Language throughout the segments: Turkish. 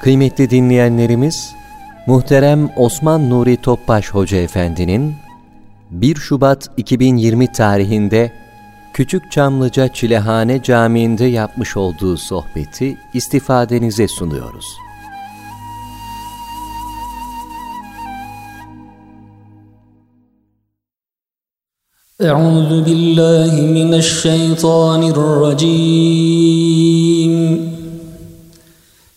Kıymetli dinleyenlerimiz, Muhterem Osman Nuri Topbaş Hoca Efendi'nin 1 Şubat 2020 tarihinde Küçük Çamlıca Çilehane Camii'nde yapmış olduğu sohbeti istifadenize sunuyoruz. Euzu billahi mineşşeytanirracim.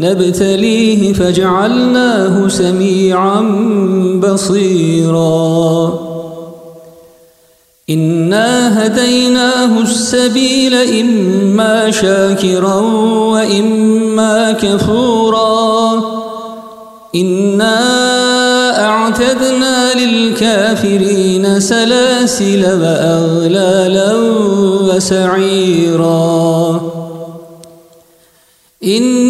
نبتليه فجعلناه سميعا بصيرا. إنا هديناه السبيل إما شاكرا وإما كفورا. إنا أعتدنا للكافرين سلاسل وأغلالا وسعيرا. إن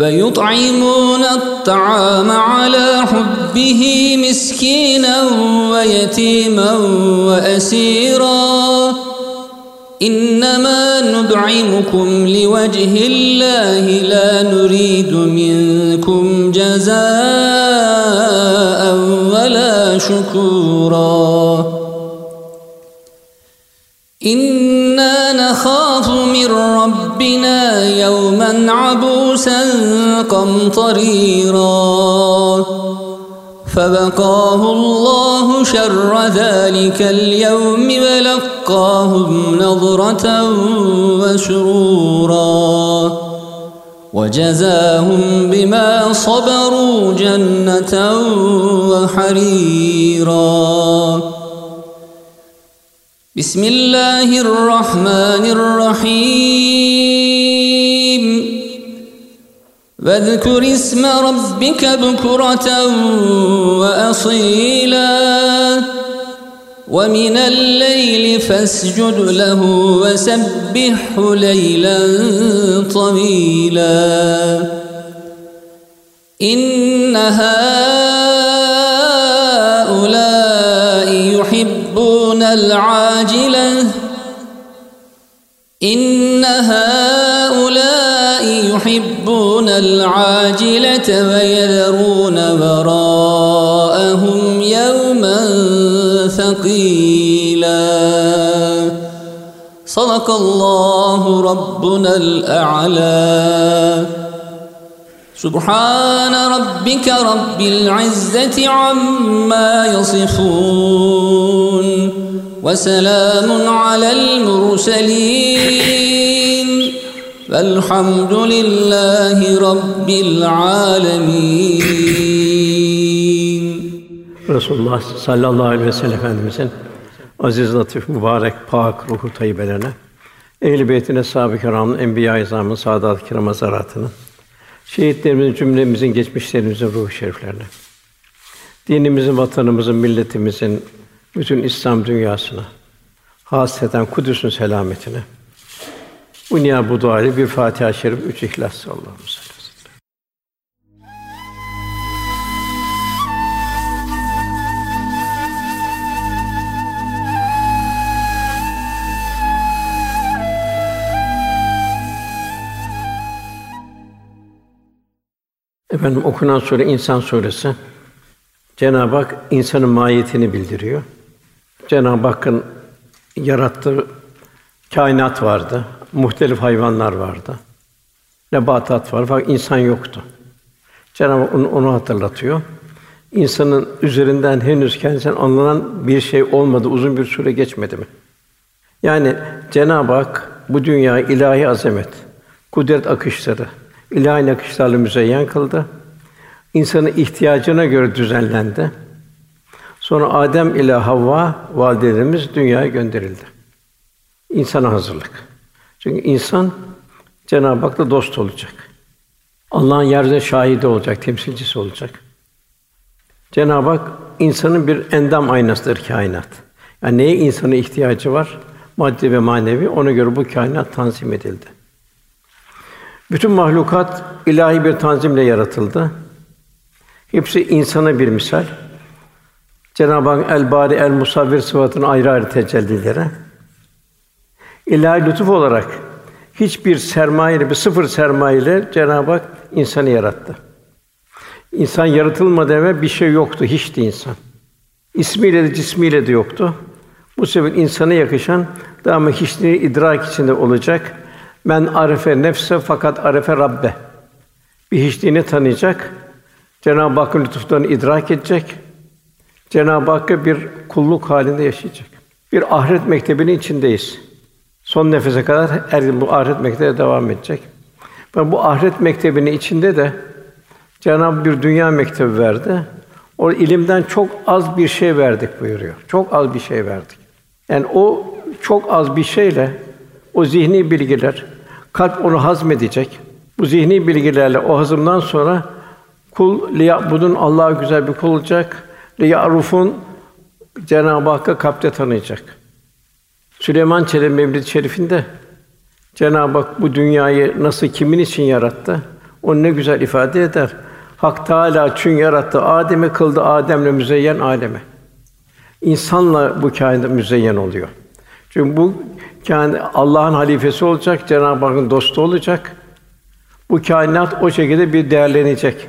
ويطعمون الطعام على حبه مسكينا ويتيما وأسيرا. إنما نطعمكم لوجه الله لا نريد منكم جزاء ولا شكورا. إنا نخاف من ربنا يوما عبوسا قمطريرا. فبقاه الله شر ذلك اليوم ولقاهم نظرة وسرورا وجزاهم بما صبروا جنة وحريرا. بسم الله الرحمن الرحيم. واذكر اسم ربك بكرة وأصيلا. ومن الليل فاسجد له وسبحه ليلا طويلا. إن هؤلاء العاجلة. إن هؤلاء يحبون العاجلة ويذرون وراءهم يوما ثقيلا. صدق الله ربنا الأعلى. سبحان ربك رب العزة عما يصفون وسلام على المرسلين والحمد لله رب العالمين Resulullah sallallahu aleyhi ve sellem Efendimizin aziz, latif, mübarek, pak ruhu tayyibelerine, ehl-i beytine, sahabe-i kiramın, enbiya-i izamın, saadat-ı kiram hazaratının, şehitlerimizin, cümlemizin, geçmişlerimizin ruhu şeriflerine, dinimizin, vatanımızın, milletimizin, bütün İslam dünyasına, hasreten Kudüs'ün selametine, bu niyaz bu duayla bir Fatiha-i Şerif, üç İhlas sallallahu aleyhi ve sellem. Efendim okunan sure İnsan suresi. Cenab-ı Hak insanın mahiyetini bildiriyor. Cenab-ı Hakk'ın yarattığı kainat vardı, muhtelif hayvanlar vardı. Nebatat var fakat insan yoktu. Cenab-ı Hak onu, onu hatırlatıyor. insanın üzerinden henüz kendisinden anlanan bir şey olmadı, uzun bir süre geçmedi mi? Yani Cenab-ı Hak bu dünya ilahi azamet, kudret akışları, ilahi akışlarla müzeyyen kıldı. İnsanın ihtiyacına göre düzenlendi. Sonra Adem ile Havva validelerimiz dünyaya gönderildi. İnsana hazırlık. Çünkü insan Cenab-ı Hak'la dost olacak. Allah'ın yerde şahidi olacak, temsilcisi olacak. Cenab-ı Hak insanın bir endam aynasıdır kainat. Yani neye insana ihtiyacı var? Maddi ve manevi. Ona göre bu kainat tanzim edildi. Bütün mahlukat ilahi bir tanzimle yaratıldı. Hepsi insana bir misal. Cenab-ı Hak el bari el musavvir sıfatının ayrı ayrı tecellileri. İlahi lütuf olarak hiçbir sermaye bir sıfır sermaye Cenab-ı Hak insanı yarattı. İnsan yaratılmadan evvel bir şey yoktu, hiçti insan. İsmiyle de cismiyle de yoktu. Bu sebeple insana yakışan daima hiçliği idrak içinde olacak. Men arefe nefse fakat arefe Rabbe. Bir hiçliğini tanıyacak. Cenab-ı Hakk'ın lütuflarını idrak edecek. Cenab-ı Hakk'a bir kulluk halinde yaşayacak. Bir ahiret mektebinin içindeyiz. Son nefese kadar her gün bu ahiret mektebi devam edecek. Ve bu ahiret mektebinin içinde de Cenab-ı bir dünya mektebi verdi. O ilimden çok az bir şey verdik buyuruyor. Çok az bir şey verdik. Yani o çok az bir şeyle o zihni bilgiler kalp onu hazmedecek. Bu zihni bilgilerle o hazımdan sonra kul liyabudun Allah'a güzel bir kul olacak. Liyarufun Cenab-ı Hakk'a kalpte tanıyacak. Süleyman Çelebi Mevlid Şerif'inde Cenab-ı Hak bu dünyayı nasıl kimin için yarattı? Onu ne güzel ifade eder. Hak Teâlâ çün yarattı, Adem'i kıldı Adem'le müzeyyen aleme. İnsanla bu kainat müzeyyen oluyor. Çünkü bu yani Allah'ın halifesi olacak, Cenab-ı Hakk'ın dostu olacak. Bu kainat o şekilde bir değerlenecek.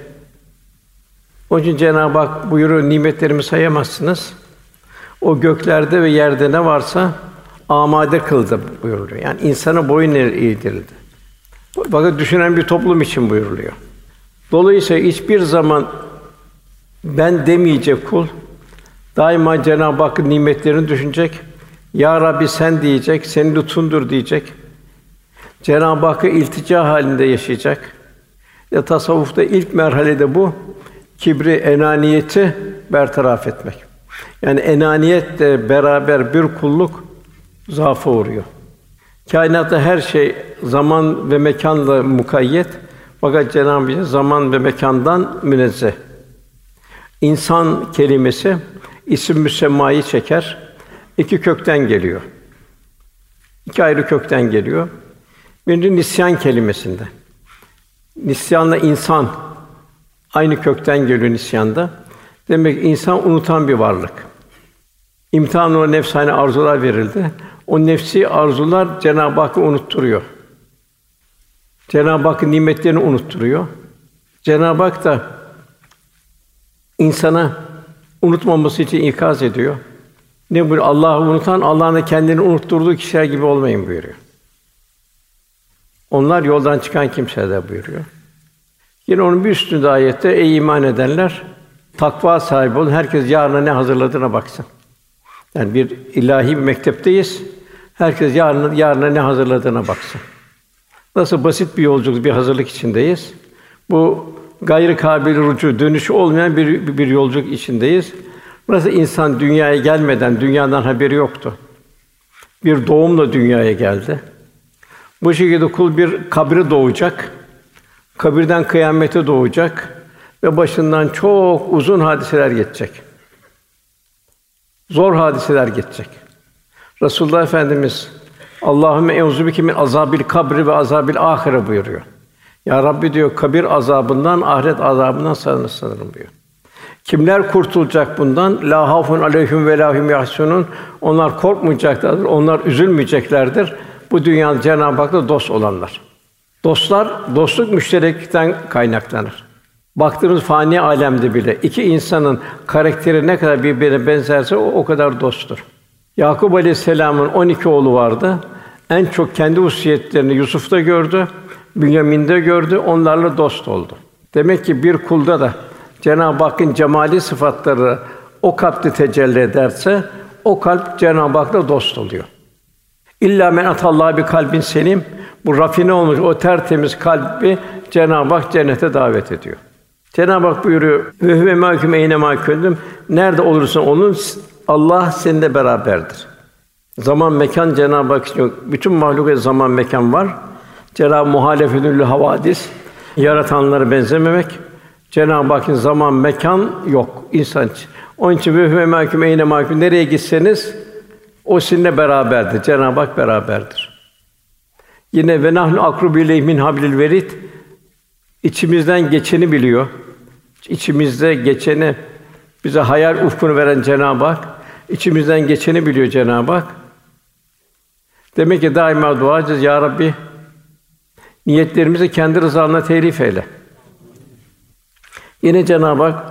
Onun için Cenab-ı Hak buyuruyor, nimetlerimi sayamazsınız. O göklerde ve yerde ne varsa amade kıldı buyuruluyor. Yani insana boyun eğdirildi. Fakat düşünen bir toplum için buyuruluyor. Dolayısıyla hiçbir zaman ben demeyecek kul daima Cenab-ı Hakk'ın nimetlerini düşünecek. Ya Rabbi sen diyecek, senin lütfundur diyecek. Cenab-ı Hakk'a iltica halinde yaşayacak. Ya tasavvufta ilk merhalede bu kibri, enaniyeti bertaraf etmek. Yani enaniyetle beraber bir kulluk zaafa uğruyor. Kainatta her şey zaman ve mekanla mukayyet fakat Cenab-ı Hak zaman ve mekandan münezzeh. İnsan kelimesi isim müsemmayı çeker. İki kökten geliyor. İki ayrı kökten geliyor. Birinci nisyan kelimesinde. Nisyanla insan aynı kökten geliyor nisyanda. Demek insan unutan bir varlık. İmtihan o nefsane arzular verildi. O nefsi arzular Cenab-ı Hakk'ı unutturuyor. Cenab-ı Hakk'ın nimetlerini unutturuyor. Cenab-ı Hak da insana unutmaması için ikaz ediyor. Ne buyuruyor? Allah'ı unutan, Allah'ın da kendini unutturduğu kişiler gibi olmayın buyuruyor. Onlar yoldan çıkan kimseler buyuruyor. Yine onun bir üstünde ayette ey iman edenler takva sahibi olun. Herkes yarına ne hazırladığına baksın. Yani bir ilahi bir mektepteyiz. Herkes yarına, yarına ne hazırladığına baksın. Nasıl basit bir yolculuk, bir hazırlık içindeyiz. Bu gayrı kabil rucu, dönüşü olmayan bir, bir yolculuk içindeyiz. Nasıl insan dünyaya gelmeden dünyadan haberi yoktu. Bir doğumla dünyaya geldi. Bu şekilde kul bir kabri doğacak. Kabirden kıyamete doğacak ve başından çok uzun hadiseler geçecek. Zor hadiseler geçecek. Resulullah Efendimiz Allahümme euzubike min azabil kabri ve azabil ahire buyuruyor. Ya Rabbi diyor kabir azabından, ahiret azabından sana sığınırım diyor. Kimler kurtulacak bundan? La hafun aleyhim ve lahum yahsunun. Onlar korkmayacaklardır, onlar üzülmeyeceklerdir. Bu dünyada Cenab-ı Hak'la dost olanlar. Dostlar dostluk müştereklikten kaynaklanır. Baktığımız fani alemde bile iki insanın karakteri ne kadar birbirine benzerse o, o kadar dosttur. Yakup Aleyhisselam'ın 12 oğlu vardı. En çok kendi hususiyetlerini Yusuf'ta gördü, Bünyamin'de gördü, onlarla dost oldu. Demek ki bir kulda da Cenab-ı Hakk'ın cemali sıfatları o kalpte tecelli ederse o kalp Cenab-ı Hak'la dost oluyor. İlla men atallaha bir kalbin selim bu rafine olmuş o tertemiz kalbi Cenab-ı Hak cennete davet ediyor. Cenab-ı Hak buyuruyor: "Ve huve mahkum eyne mahkum." Nerede olursan olun Allah seninle beraberdir. Zaman mekan Cenab-ı Hak için bütün mahlukat zaman mekan var. Cenab-ı muhalefetül havadis yaratanlara benzememek. Cenab-ı Hakk'ın zaman mekan yok insan için. Onun için ve huve mahkum eyne mahkum nereye gitseniz o sizinle beraberdir. Cenab-ı Hak beraberdir. Yine ve nahnu akrubu min hablil verit içimizden geçeni biliyor. İçimizde geçeni bize hayal ufkunu veren Cenab-ı Hak içimizden geçeni biliyor Cenab-ı Hak. Demek ki daima dua edeceğiz ya Rabbi niyetlerimizi kendi rızanla telif eyle. Yine Cenab-ı Hak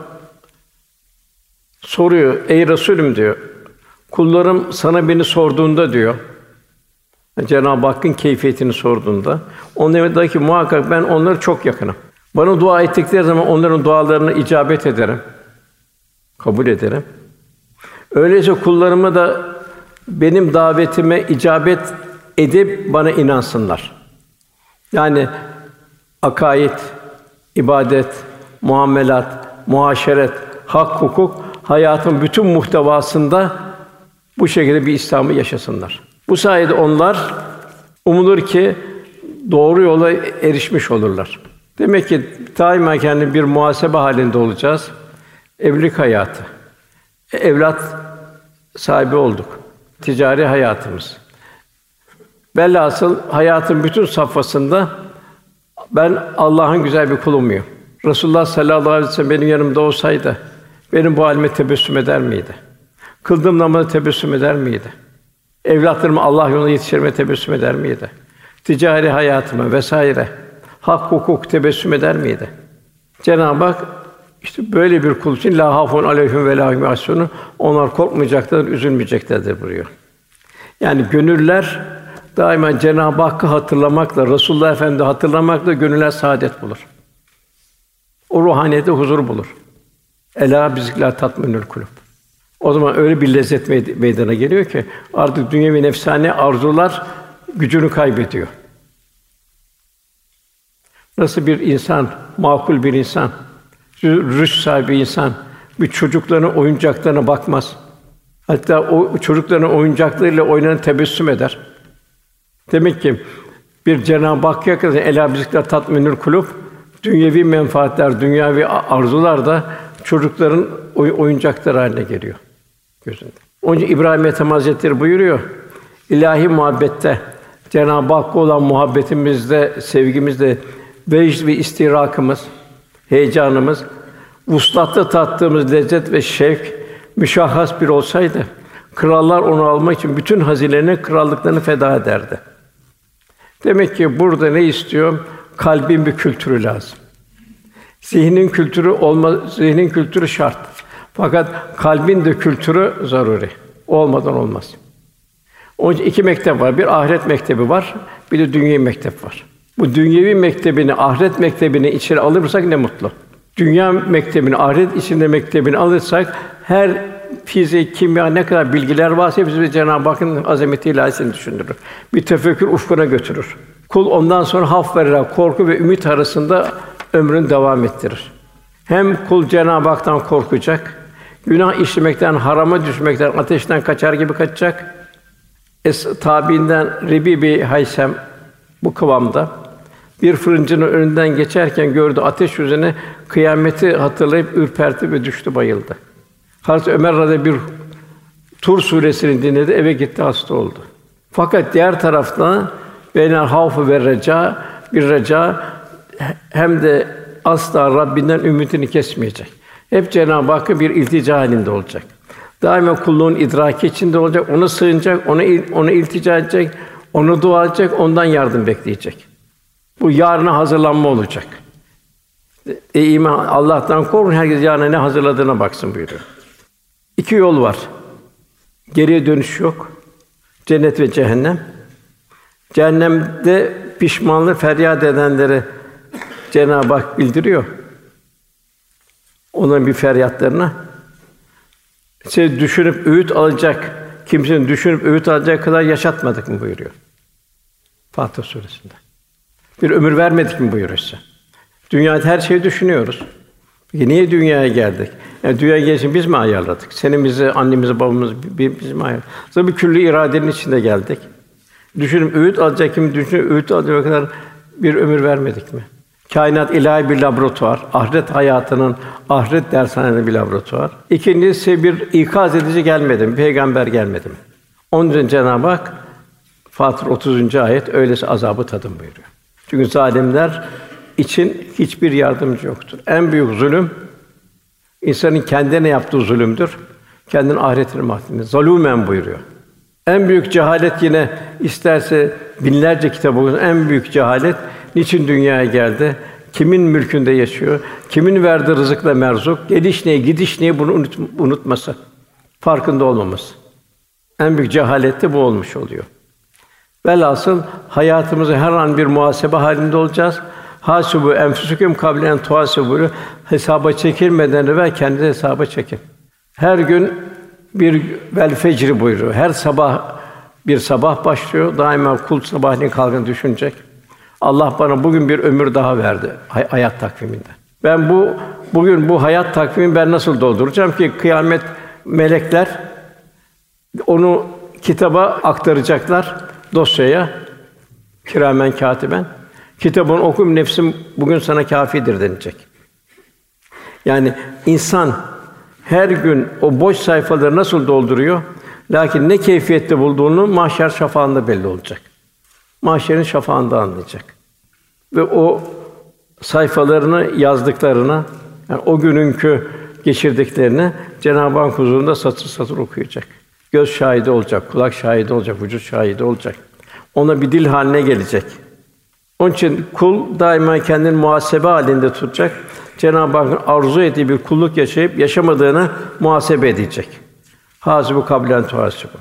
soruyor, ey Resulüm diyor. Kullarım sana beni sorduğunda diyor. Cenab-ı Hakk'ın keyfiyetini sorduğunda onlara da ki muhakkak ben onları çok yakınım. Bana dua ettikleri zaman onların dualarına icabet ederim. Kabul ederim. Öyleyse kullarımı da benim davetime icabet edip bana inansınlar. Yani akaid, ibadet, muamelat, muaşeret, hak, hukuk hayatın bütün muhtevasında bu şekilde bir İslam'ı yaşasınlar. Bu sayede onlar umulur ki doğru yola erişmiş olurlar. Demek ki daima kendi bir muhasebe halinde olacağız. Evlilik hayatı, evlat sahibi olduk. Ticari hayatımız. Velhasıl hayatın bütün safhasında ben Allah'ın güzel bir kulu muyum? Resulullah sallallahu aleyhi ve sellem benim yanımda olsaydı benim bu halime tebessüm eder miydi? Kıldığım namazı tebessüm eder miydi? Evlatlarımı Allah yoluna yetiştirme tebessüm eder miydi? Ticari hayatıma vesaire hak hukuk tebessüm eder miydi? Cenab-ı Hak işte böyle bir kul için la hafun aleyhim ve la hum onlar korkmayacaklar, üzülmeyeceklerdir buyuruyor. Yani gönüller daima Cenab-ı Hakk'ı hatırlamakla, Resulullah Efendi hatırlamakla gönüller saadet bulur. O ruhaniyette huzur bulur. Ela bizikla tatminül kulub. O zaman öyle bir lezzet meydana geliyor ki artık dünya ve nefsane arzular gücünü kaybediyor. Nasıl bir insan, makul bir insan, rüş sahibi insan bir çocuklarının oyuncaklarına bakmaz. Hatta o çocukların oyuncaklarıyla oynanan tebessüm eder. Demek ki bir Cenab-ı Hakk'a kadar ela bizikler tatminül kulub dünyevi menfaatler, dünyevi arzular da çocukların oyuncakları haline geliyor gözünde. Onun için İbrahim Ethem Hazretleri buyuruyor. İlahi muhabbette Cenab-ı Hakk'a olan muhabbetimizde, sevgimizde vecd ve istirakımız, heyecanımız, vuslatta tattığımız lezzet ve şevk müşahhas bir olsaydı, krallar onu almak için bütün hazinelerini, krallıklarını feda ederdi. Demek ki burada ne istiyor? Kalbin bir kültürü lazım. Zihnin kültürü olma, zihnin kültürü şart. Fakat kalbin de kültürü zaruri. Olmadan olmaz. Onun için iki mektep var. Bir ahiret mektebi var, bir de dünyevi mektep var. Bu dünyevi mektebini, ahiret mektebini içeri alırsak ne mutlu. Dünya mektebini, ahiret içinde mektebini alırsak her fizik, kimya ne kadar bilgiler varsa bizi Cenab-ı Hakk'ın azameti ilahisini düşündürür. Bir tefekkür ufkuna götürür. Kul ondan sonra haf vererek korku ve ümit arasında ömrünü devam ettirir. Hem kul Cenab-ı Hak'tan korkacak, günah işlemekten, harama düşmekten, ateşten kaçar gibi kaçacak. Es tabiinden Rebi bir Haysem bu kıvamda bir fırıncının önünden geçerken gördü ateş üzerine kıyameti hatırlayıp ürperdi ve düştü bayıldı. Hazreti Ömer radıyallahu bir Tur suresini dinledi, eve gitti hasta oldu. Fakat diğer tarafta beynel havfu ve reca bir reca hem de asla Rabbinden ümidini kesmeyecek. Hep Cenab-ı Hakk'a bir iltica halinde olacak. Daima kulluğun idraki içinde olacak, ona sığınacak, ona ona iltica edecek, onu dua edecek, ondan yardım bekleyecek. Bu yarına hazırlanma olacak. Ey iman Allah'tan korkun, herkes yarına ne hazırladığına baksın buyuruyor. İki yol var. Geriye dönüş yok. Cennet ve cehennem. Cehennemde pişmanlığı feryat edenleri Cenab-ı Hak bildiriyor. Onların bir feryatlarına siz düşünüp öğüt alacak, kimsenin düşünüp öğüt alacak kadar yaşatmadık mı buyuruyor. Fatih suresinde. Bir ömür vermedik mi buyuruyor size. Dünyada her şeyi düşünüyoruz. Peki niye dünyaya geldik? Yani dünyaya gelişini biz mi ayarladık? Senimizi, annemizi, babamızı biz mi ayarladık? Tabii küllü iradenin içinde geldik. Düşünün öğüt alacak kim düşünün öğüt alacak kadar bir ömür vermedik mi? Kainat ilahi bir laboratuvar, ahiret hayatının ahiret dershaneleri bir laboratuvar. İkincisi bir ikaz edici gelmedi mi? Peygamber gelmedi mi? Onun için Cenab-ı Hak Fatır 30. ayet öylesi azabı tadın buyuruyor. Çünkü zalimler için hiçbir yardımcı yoktur. En büyük zulüm insanın kendine yaptığı zulümdür. Kendinin ahiretini mahvedin. Zalûmen buyuruyor. En büyük cehalet yine isterse binlerce kitap okusun. En büyük cehalet niçin dünyaya geldi? Kimin mülkünde yaşıyor? Kimin verdiği rızıkla merzuk? Geliş neye, gidiş neye bunu unut, unutması. Farkında olmaması. En büyük cehalet de bu olmuş oluyor. Velhasıl hayatımızı her an bir muhasebe halinde olacağız. Hasibu enfusukum kablen en tuhasibu hesaba çekilmeden evvel kendi hesaba çekin. Her gün bir vel fecri buyuruyor. Her sabah bir sabah başlıyor. Daima kul sabahleyin kalkın düşünecek. Allah bana bugün bir ömür daha verdi hay- hayat takviminde. Ben bu bugün bu hayat takvimini ben nasıl dolduracağım ki kıyamet melekler onu kitaba aktaracaklar dosyaya kiramen katiben. Kitabını okuyup nefsim bugün sana kafidir denilecek. Yani insan her gün o boş sayfaları nasıl dolduruyor? Lakin ne keyfiyette bulduğunu mahşer şafağında belli olacak. Mahşerin şafağında anlayacak. Ve o sayfalarını yazdıklarına, yani o gününkü geçirdiklerini Cenab-ı Hak huzurunda satır satır okuyacak. Göz şahidi olacak, kulak şahidi olacak, vücut şahidi olacak. Ona bir dil haline gelecek. Onun için kul daima kendini muhasebe halinde tutacak. Cenab-ı Hakk'ın arzu ettiği bir kulluk yaşayıp yaşamadığını muhasebe edecek. Hasibu kablen tuhasibu.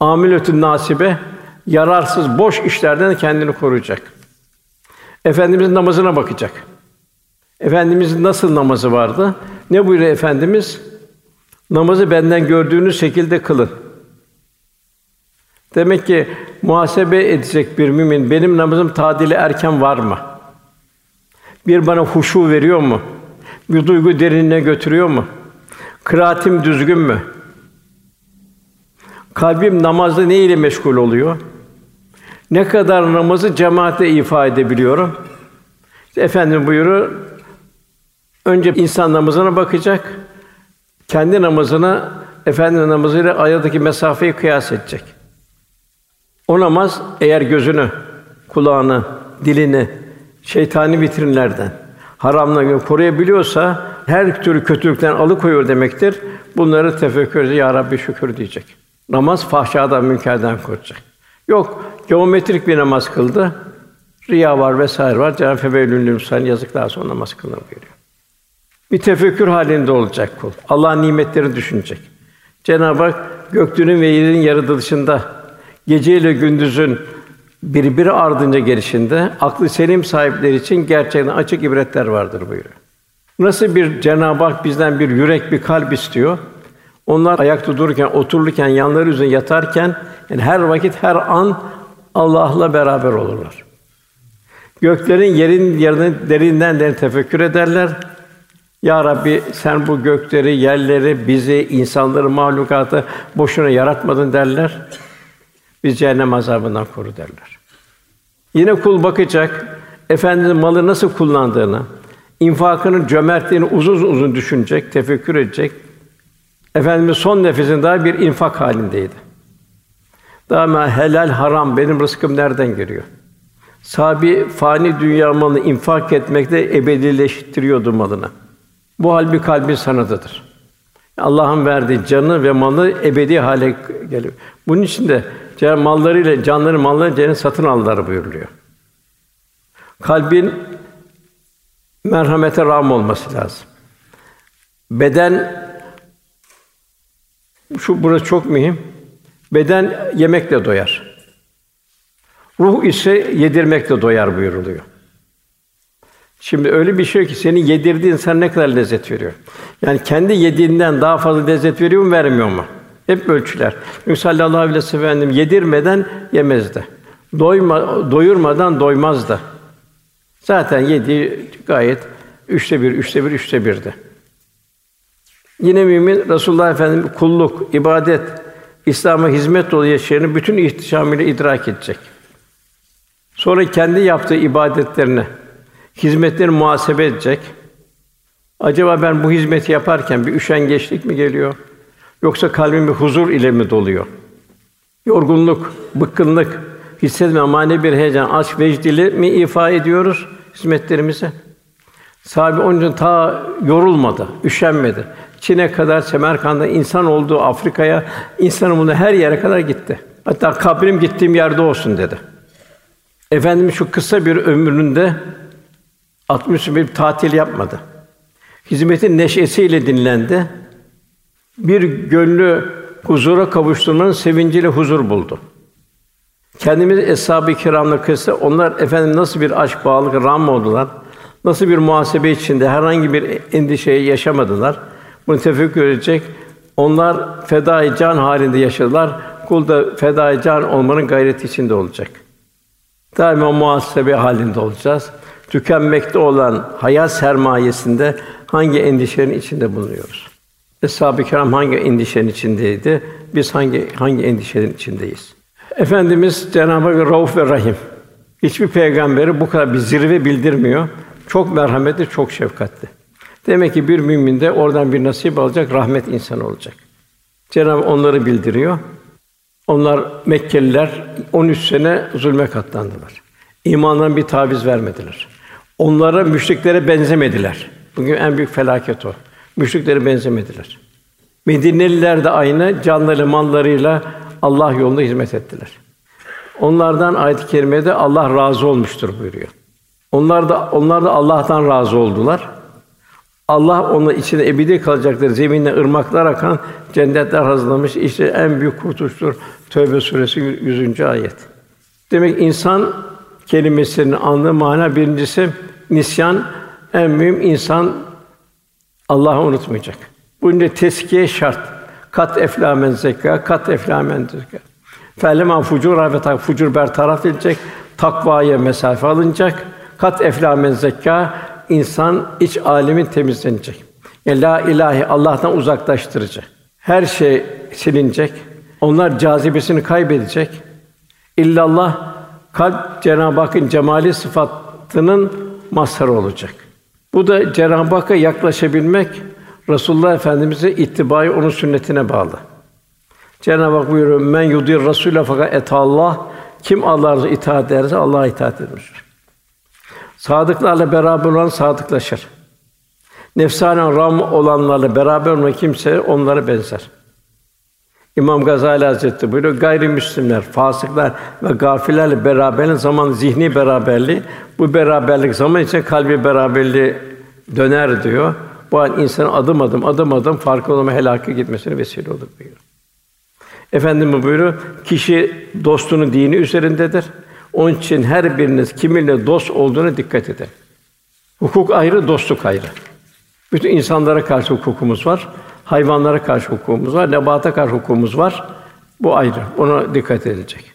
Amiletün nasibe yararsız boş işlerden kendini koruyacak. Efendimizin namazına bakacak. Efendimizin nasıl namazı vardı? Ne buyuruyor efendimiz? Namazı benden gördüğünüz şekilde kılın. Demek ki muhasebe edecek bir mümin benim namazım tadili erken var mı? Bir bana huşu veriyor mu? Bir duygu derinine götürüyor mu? Kıraatim düzgün mü? Kalbim namazda ne ile meşgul oluyor? Ne kadar namazı cemaate ifade edebiliyorum? İşte Efendim buyuruyor, önce insan namazına bakacak, kendi namazına efendi namazıyla aradaki mesafeyi kıyas edecek. O namaz eğer gözünü, kulağını, dilini şeytani vitrinlerden, haramla koruyabiliyorsa her türlü kötülükten alıkoyuyor demektir. Bunları tefekkür edecek, ya Rabbi şükür diyecek. Namaz fahşadan, münkerden koruyacak. Yok, geometrik bir namaz kıldı. Riya var vesaire var. Cenab-ı Febelül sen yazıklar sonra namaz kılın buyuruyor. Bir tefekkür halinde olacak kul. Allah'ın nimetlerini düşünecek. Cenab-ı Hak göktürün ve yerin yaratılışında gece ile gündüzün birbiri ardınca gelişinde aklı selim sahipleri için gerçekten açık ibretler vardır buyuruyor. Nasıl bir Cenab-ı Hak bizden bir yürek, bir kalp istiyor. Onlar ayakta dururken, otururken, yanları üzerine yatarken, yani her vakit, her an Allah'la beraber olurlar. Göklerin yerin yerine derinden derin tefekkür ederler. Ya Rabbi sen bu gökleri, yerleri, bizi, insanları, mahlukatı boşuna yaratmadın derler. Biz cehennem azabından koru derler. Yine kul bakacak, efendinin malı nasıl kullandığını, infakının cömertliğini uzun uzun düşünecek, tefekkür edecek. Efendimiz son nefesinde daha bir infak halindeydi. Daima helal haram benim rızkım nereden geliyor? Sabi fani dünya malını infak etmekte ebedileştiriyordu malını. Bu hal bir kalbin sanatıdır. Allah'ın verdiği canı ve malı ebedi hale geliyor. Bunun için de mallarıyla canları malları cennet satın aldılar buyuruluyor. Kalbin merhamete rağm olması lazım. Beden şu burası çok mühim. Beden yemekle doyar. Ruh ise yedirmekle doyar buyuruluyor. Şimdi öyle bir şey ki senin yedirdiğin sana ne kadar lezzet veriyor. Yani kendi yediğinden daha fazla lezzet veriyor mu, vermiyor mu? Hep ölçüler. Çünkü sallallahu aleyhi ve sellem yedirmeden yemezdi. Doyma, doyurmadan doymazdı. Zaten yediği gayet üçte bir, üçte bir, üçte birdi. Yine mümin Resulullah Efendimiz kulluk, ibadet, İslam'a hizmet dolu yaşayanı bütün ihtişamıyla idrak edecek. Sonra kendi yaptığı ibadetlerini, hizmetlerini muhasebe edecek. Acaba ben bu hizmeti yaparken bir üşengeçlik mi geliyor? Yoksa kalbim bir huzur ile mi doluyor? Yorgunluk, bıkkınlık, hissetme, manevi bir heyecan, aşk, vecdili mi ifa ediyoruz hizmetlerimize? Sahibi onun için ta yorulmadı, üşenmedi. Çin'e kadar, Semerkant'a insan olduğu Afrika'ya, insanın bunu her yere kadar gitti. Hatta kabrim gittiğim yerde olsun dedi. Efendimiz şu kısa bir ömründe 60 bir tatil yapmadı. Hizmetin neşesiyle dinlendi. Bir gönlü huzura kavuşturmanın sevinciyle huzur buldu. Kendimiz eshab-ı kiramla kıyasla onlar efendim nasıl bir aşk bağlılık ram oldular. Nasıl bir muhasebe içinde herhangi bir endişeyi yaşamadılar. Bunu tefekkür edecek. Onlar fedai can halinde yaşadılar. Kul da fedai can olmanın gayreti içinde olacak. Daima muhasebe halinde olacağız. Tükenmekte olan hayat sermayesinde hangi endişenin içinde bulunuyoruz? Eshab-ı Kiram hangi endişenin içindeydi? Biz hangi hangi endişenin içindeyiz? Efendimiz Cenab-ı Hak Rauf ve Rahim. Hiçbir peygamberi bu kadar bir zirve bildirmiyor. Çok merhametli, çok şefkatli. Demek ki bir mümin de oradan bir nasip alacak, rahmet insanı olacak. Cenab-ı onları bildiriyor. Onlar Mekkeliler 13 sene zulme katlandılar. İmandan bir taviz vermediler. Onlara müşriklere benzemediler. Bugün en büyük felaket o. Müşriklere benzemediler. Medineliler de aynı canları mallarıyla Allah yolunda hizmet ettiler. Onlardan ayet-i kerimede Allah razı olmuştur buyuruyor. Onlar da onlar da Allah'tan razı oldular. Allah onun içinde ebedi kalacakları zeminle ırmaklar akan cennetler hazırlamış. İşte en büyük kurtuluştur. Tövbe suresi 100. ayet. Demek insan kelimesinin anlamı mana birincisi nisyan en mühim insan Allah'ı unutmayacak. Bunun teskiye şart. Kat eflamen zeka, kat eflamen zeka. Felema fucur ve tak fucur bertaraf edilecek. Takvaya mesafe alınacak. Kat eflamen zeka insan iç alemin temizlenecek. Yani la ilahi Allah'tan uzaklaştırıcı. Her şey silinecek. Onlar cazibesini kaybedecek. İllallah kalp Cenab-ı Hakk'ın cemali sıfatının mazharı olacak. Bu da Cenab-ı Hakk'a yaklaşabilmek Resulullah Efendimize ittibayı onun sünnetine bağlı. Cenab-ı Hak buyuruyor: "Men yudir Rasûle fakat et Allah kim Allah'a itaat ederse Allah'a itaat etmiştir." Sadıklarla beraber olan sadıklaşır. Nefsane ram olanlarla beraber olan kimse onlara benzer. İmam Gazali Hazretleri buyuruyor, gayrimüslimler, fasıklar ve gafillerle beraberliğin zaman zihni beraberliği, bu beraberlik zaman içinde kalbi beraberliği döner diyor. Bu an insanın adım adım adım adım farklı olma helaka gitmesine vesile olur buyuruyor. Efendimiz buyuruyor, kişi dostunun dini üzerindedir. Onun için her biriniz kiminle dost olduğuna dikkat edin. Hukuk ayrı, dostluk ayrı. Bütün insanlara karşı hukukumuz var, hayvanlara karşı hukukumuz var, nebata karşı hukukumuz var. Bu ayrı. Ona dikkat edilecek.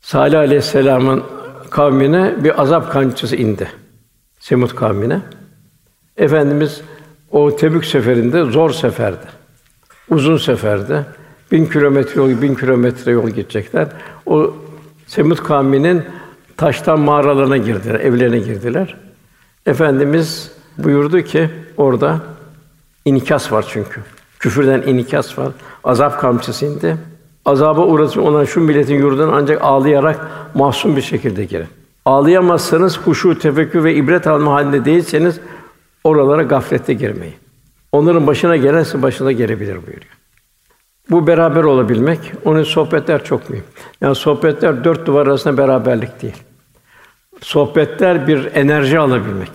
Salih Aleyhisselam'ın kavmine bir azap kançısı indi. Semut kavmine. Efendimiz o Tebük seferinde zor seferdi. Uzun seferdi. Bin kilometre yol, bin kilometre yol gidecekler. O Semut kavminin taştan mağaralarına girdiler, evlerine girdiler. Efendimiz buyurdu ki orada inikas var çünkü. Küfürden inikas var. Azap kamçısı indi. Azaba uğratmış olan şu milletin yurduna ancak ağlayarak mahzun bir şekilde girin. Ağlayamazsanız huşu, tefekkür ve ibret alma halinde değilseniz oralara gaflette girmeyin. Onların başına gelense başına gelebilir buyuruyor. Bu beraber olabilmek, onun sohbetler çok mühim. Yani sohbetler dört duvar arasında beraberlik değil. Sohbetler bir enerji alabilmek.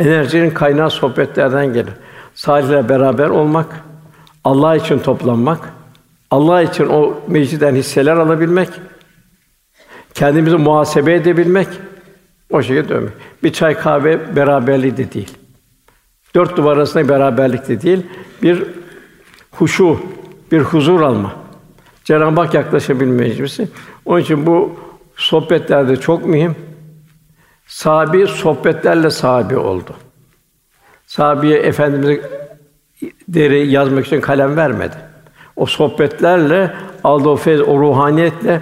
Enerjinin kaynağı sohbetlerden gelir. Salihle beraber olmak, Allah için toplanmak, Allah için o meclisten hisseler alabilmek, kendimizi muhasebe edebilmek, O şekilde dönmek. Bir çay kahve beraberliği de değil. Dört duvar arasında beraberlik de değil. Bir huşu, bir huzur alma. Cenab-ı Hak yaklaşabilme meclisi. Onun için bu sohbetlerde çok mühim. Sahabi sohbetlerle sahabi oldu. Sahabiye Efendimiz deri yazmak için kalem vermedi. O sohbetlerle aldığı o feyz, o ruhaniyetle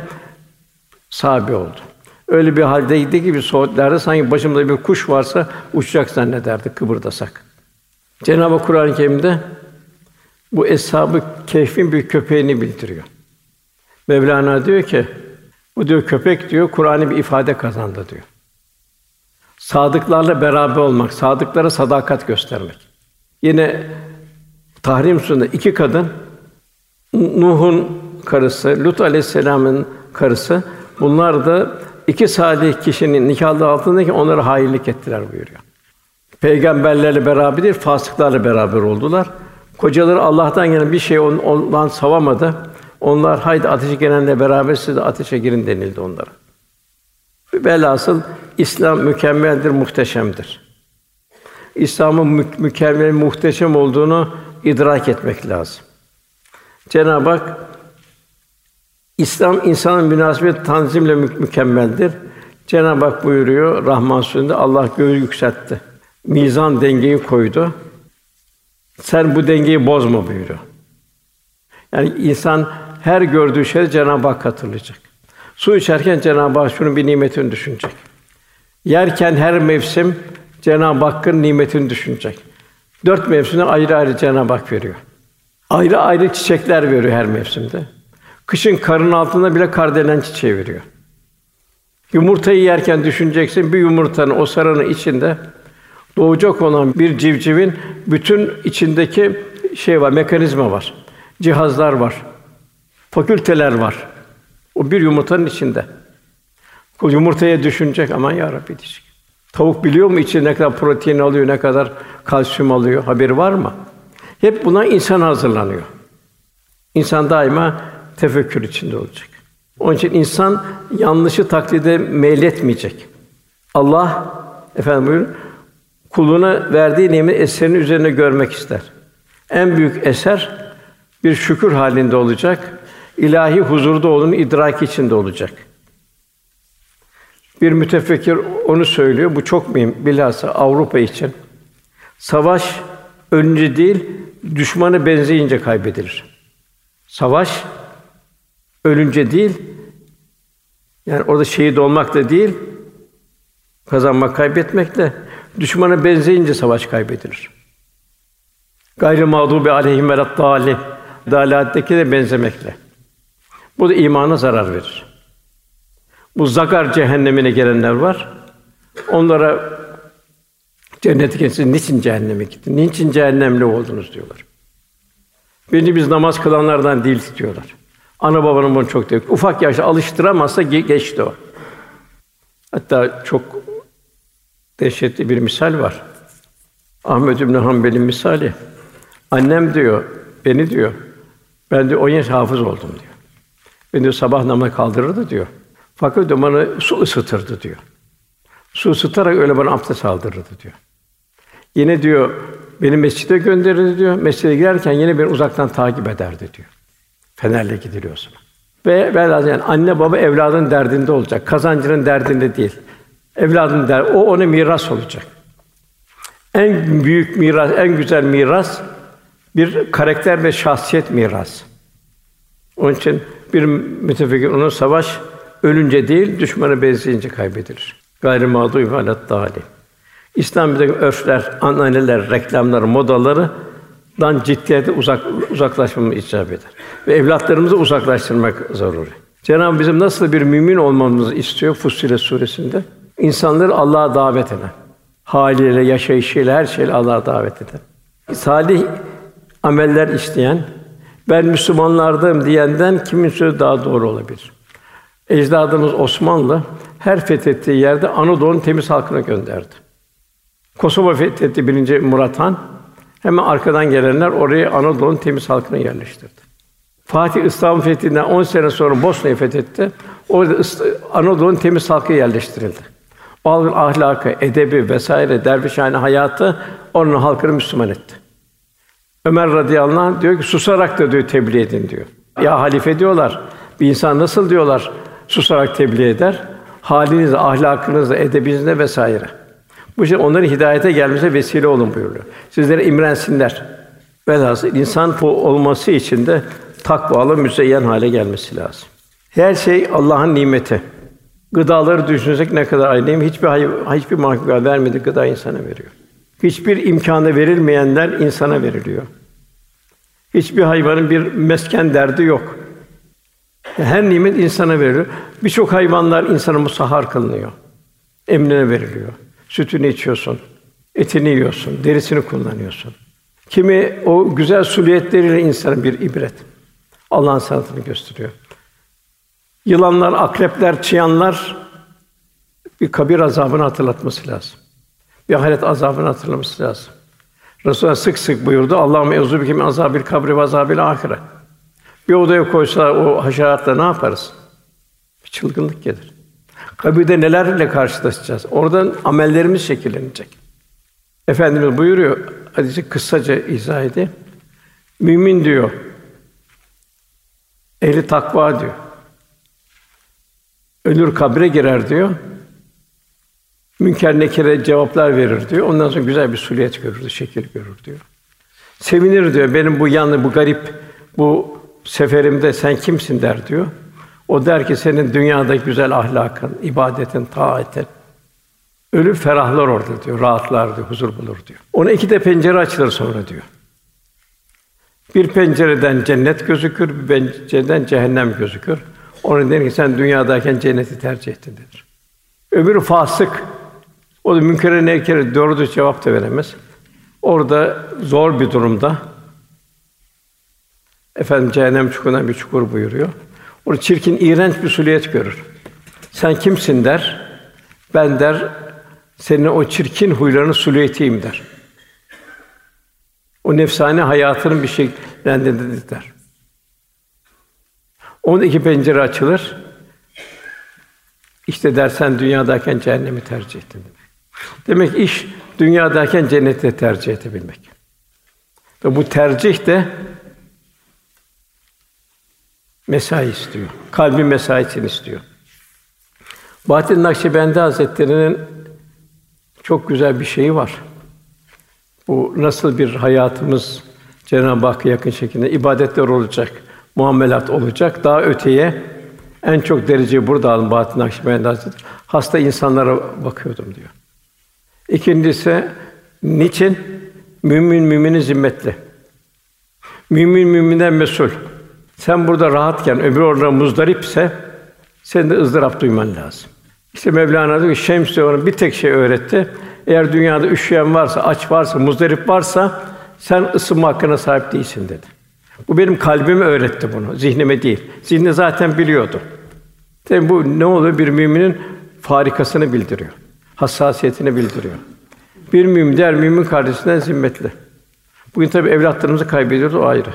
sahabi oldu. Öyle bir haldeydi ki bir sohbetlerde sanki başımda bir kuş varsa uçacak zannederdi kıpırdasak. Cenab-ı Kur'an-ı Kerim'de bu eshab-ı kehfin bir köpeğini bildiriyor. Mevlana diyor ki bu diyor köpek diyor Kur'an'ı bir ifade kazandı diyor. Sadıklarla beraber olmak, sadıklara sadakat göstermek. Yine Tahrim Suresi'nde iki kadın Nuh'un karısı, Lut aleyhisselam'ın karısı bunlar da iki salih kişinin nikahlı altındaki onlara hainlik ettiler buyuruyor. Peygamberlerle beraber değil, fasıklarla beraber oldular. Kocaları Allah'tan gelen bir şey ondan savamadı. Onlar haydi ateşe gelenle beraber siz de ateşe girin denildi onlara. Velhasıl İslam mükemmeldir, muhteşemdir. İslam'ın mü- mükemmel, muhteşem olduğunu idrak etmek lazım. Cenab-ı Hak İslam insanın münasebet tanzimle mü- mükemmeldir. Cenab-ı Hak buyuruyor Rahman Suresi'nde Allah göğü yükseltti. Mizan dengeyi koydu. Sen bu dengeyi bozma buyuruyor. Yani insan her gördüğü şey Cenab-ı Hak hatırlayacak. Su içerken Cenab-ı Hak şunun bir nimetini düşünecek. Yerken her mevsim Cenab-ı Hakk'ın nimetini düşünecek. Dört mevsimde ayrı ayrı Cenab-ı Hak veriyor. Ayrı ayrı çiçekler veriyor her mevsimde. Kışın karın altında bile kardelen çiçeği veriyor. Yumurtayı yerken düşüneceksin bir yumurtanın o sarının içinde doğacak olan bir civcivin bütün içindeki şey var, mekanizma var. Cihazlar var. Fakülteler var. O bir yumurtanın içinde. O yumurtaya düşünecek aman ya Rabbi diyecek. Tavuk biliyor mu içinde ne kadar protein alıyor, ne kadar kalsiyum alıyor? Haberi var mı? Hep buna insan hazırlanıyor. İnsan daima tefekkür içinde olacak. Onun için insan yanlışı taklide meyletmeyecek. Allah efendim buyurun kuluna verdiği nimet eserini üzerine görmek ister. En büyük eser bir şükür halinde olacak. İlahi huzurda olduğunu idrak içinde olacak. Bir mütefekkir onu söylüyor. Bu çok mühim. Bilhassa Avrupa için. Savaş önce değil, düşmanı benzeyince kaybedilir. Savaş ölünce değil, yani orada şehit olmak da değil, kazanmak, kaybetmek de düşmana benzeyince savaş kaybedilir. Gayrı mağdubi aleyhim ve dâlin. Dalatteki de benzemekle. Bu da imana zarar verir. Bu zakar cehennemine gelenler var. Onlara cennet geçsin, niçin cehenneme gittin? Niçin cehennemli oldunuz diyorlar. Birinci biz namaz kılanlardan değil diyorlar. Ana babanın bunu çok diyor. Ufak yaşta alıştıramazsa ge- geçti o. Hatta çok dehşetli bir misal var. Ahmed İbn Hanbel'in misali. Annem diyor, beni diyor, ben de 10 yaş hafız oldum diyor. Beni diyor, sabah namazına kaldırırdı diyor. Fakat diyor, bana su ısıtırdı diyor. Su ısıtarak öyle bana abdest aldırırdı diyor. Yine diyor, beni mescide gönderirdi diyor. Mescide girerken yine beni uzaktan takip ederdi diyor. Fenerle gidiliyorsun. Ve velhâsıl yani anne baba evladın derdinde olacak. Kazancının derdinde değil. Evladın der, o ona miras olacak. En büyük miras, en güzel miras bir karakter ve şahsiyet mirası. Onun için bir mütefekkir onun savaş ölünce değil, düşmanı benzeyince kaybedilir. Gayrı mağdubi alet dâli. İslam bize örfler, ananeler, reklamlar, modaları dan ciddiyete uzak uzaklaşmamız icap eder. Ve evlatlarımızı uzaklaştırmak zaruri. Cenab-ı bizim nasıl bir mümin olmamızı istiyor Fussilet suresinde? İnsanları Allah'a davet eden, haliyle, yaşayışıyla, her şeyle Allah'a davet eden. Salih ameller isteyen, ben Müslümanlardım diyenden kimin sözü daha doğru olabilir? Ecdadımız Osmanlı her fethettiği yerde Anadolu'nun temiz halkına gönderdi. Kosova fethetti birinci Murat Han. Hemen arkadan gelenler oraya Anadolu'nun temiz halkını yerleştirdi. Fatih İstanbul fethinden 10 sene sonra Bosna'yı fethetti. Orada Anadolu'nun temiz halkı yerleştirildi. O ahlakı, edebi vesaire dervişhane hayatı onun halkını Müslüman etti. Ömer radıyallahu anh diyor ki susarak da diyor tebliğ edin diyor. Ya halife diyorlar. Bir insan nasıl diyorlar susarak tebliğ eder? Halinizle, ahlakınızla, edebinizle vesaire. Bu şey onların hidayete gelmesine vesile olun buyuruyor. Sizlere imrensinler. Velhasıl insan bu olması için de takvalı, müzeyyen hale gelmesi lazım. Her şey Allah'ın nimeti. Gıdaları düşünsek ne kadar aynıyım. Hiçbir hayvan, hiçbir mahluka vermedi gıda insana veriyor. Hiçbir imkanı verilmeyenler insana veriliyor. Hiçbir hayvanın bir mesken derdi yok. Her nimet insana veriliyor. Birçok hayvanlar insana musahhar kılınıyor. Emrine veriliyor. Sütünü içiyorsun, etini yiyorsun, derisini kullanıyorsun. Kimi o güzel suliyetleriyle insana bir ibret. Allah'ın sanatını gösteriyor. Yılanlar, akrepler, çıyanlar bir kabir azabını hatırlatması lazım. Bir ahiret azabını hatırlaması lazım. Resulullah sık sık buyurdu. Allah'ım euzu bike min azabil kabri ve azabil ahire. Bir odaya koysa o haşeratla ne yaparız? Bir çılgınlık gelir. Kabirde nelerle karşılaşacağız? Oradan amellerimiz şekillenecek. Efendimiz buyuruyor, hadisi kısaca izah edeyim. Mümin diyor, ehli takva diyor. Ölür kabre girer diyor. Münker nekire cevaplar verir diyor. Ondan sonra güzel bir suliyet görür, şekil görür diyor. Sevinir diyor. Benim bu yanlı, bu garip, bu seferimde sen kimsin der diyor. O der ki senin dünyada güzel ahlakın, ibadetin, taatin. Ölü ferahlar orada diyor, rahatlar diyor, huzur bulur diyor. Ona iki de pencere açılır sonra diyor. Bir pencereden cennet gözükür, bir pencereden cehennem gözükür. Onun der ki sen dünyadayken cenneti tercih ettin denir. Öbürü fasık. O da münkere nekere doğru cevap da veremez. Orada zor bir durumda. Efendim cehennem çukuruna bir çukur buyuruyor. Orada çirkin, iğrenç bir suliyet görür. Sen kimsin der. Ben der senin o çirkin huylarını suliyetiyim der. O nefsane hayatının bir şekillendirdi der. Onun iki pencere açılır. İşte dersen dünyadayken cehennemi tercih ettin demek. İş dünyadayken cenneti tercih edebilmek. Ve bu tercih de mesai istiyor. Kalbin mesaisini istiyor. Bahattin Nakşibendi Hazretleri'nin çok güzel bir şeyi var. Bu nasıl bir hayatımız Cenab-ı Hakk'a yakın şekilde ibadetler olacak, muamelat olacak. Daha öteye en çok dereceyi burada alın Bahattin Nakşibendi Hazretleri. Hasta insanlara bakıyordum diyor. İkincisi niçin mümin mümini zimmetli. Mümin müminden mesul. Sen burada rahatken öbür orada muzdaripse sen de ızdırap duyman lazım. İşte Mevlana diyor ki Şems diyor bir tek şey öğretti. Eğer dünyada üşüyen varsa, aç varsa, muzdarip varsa sen ısınma hakkına sahip değilsin dedi. Bu benim kalbime öğretti bunu, zihnime değil. Zihni zaten biliyordu. Tabi bu ne oluyor? Bir müminin farikasını bildiriyor. Hassasiyetini bildiriyor. Bir mümin diğer mümin kardeşinden zimmetli. Bugün tabi evlatlarımızı kaybediyoruz o ayrı.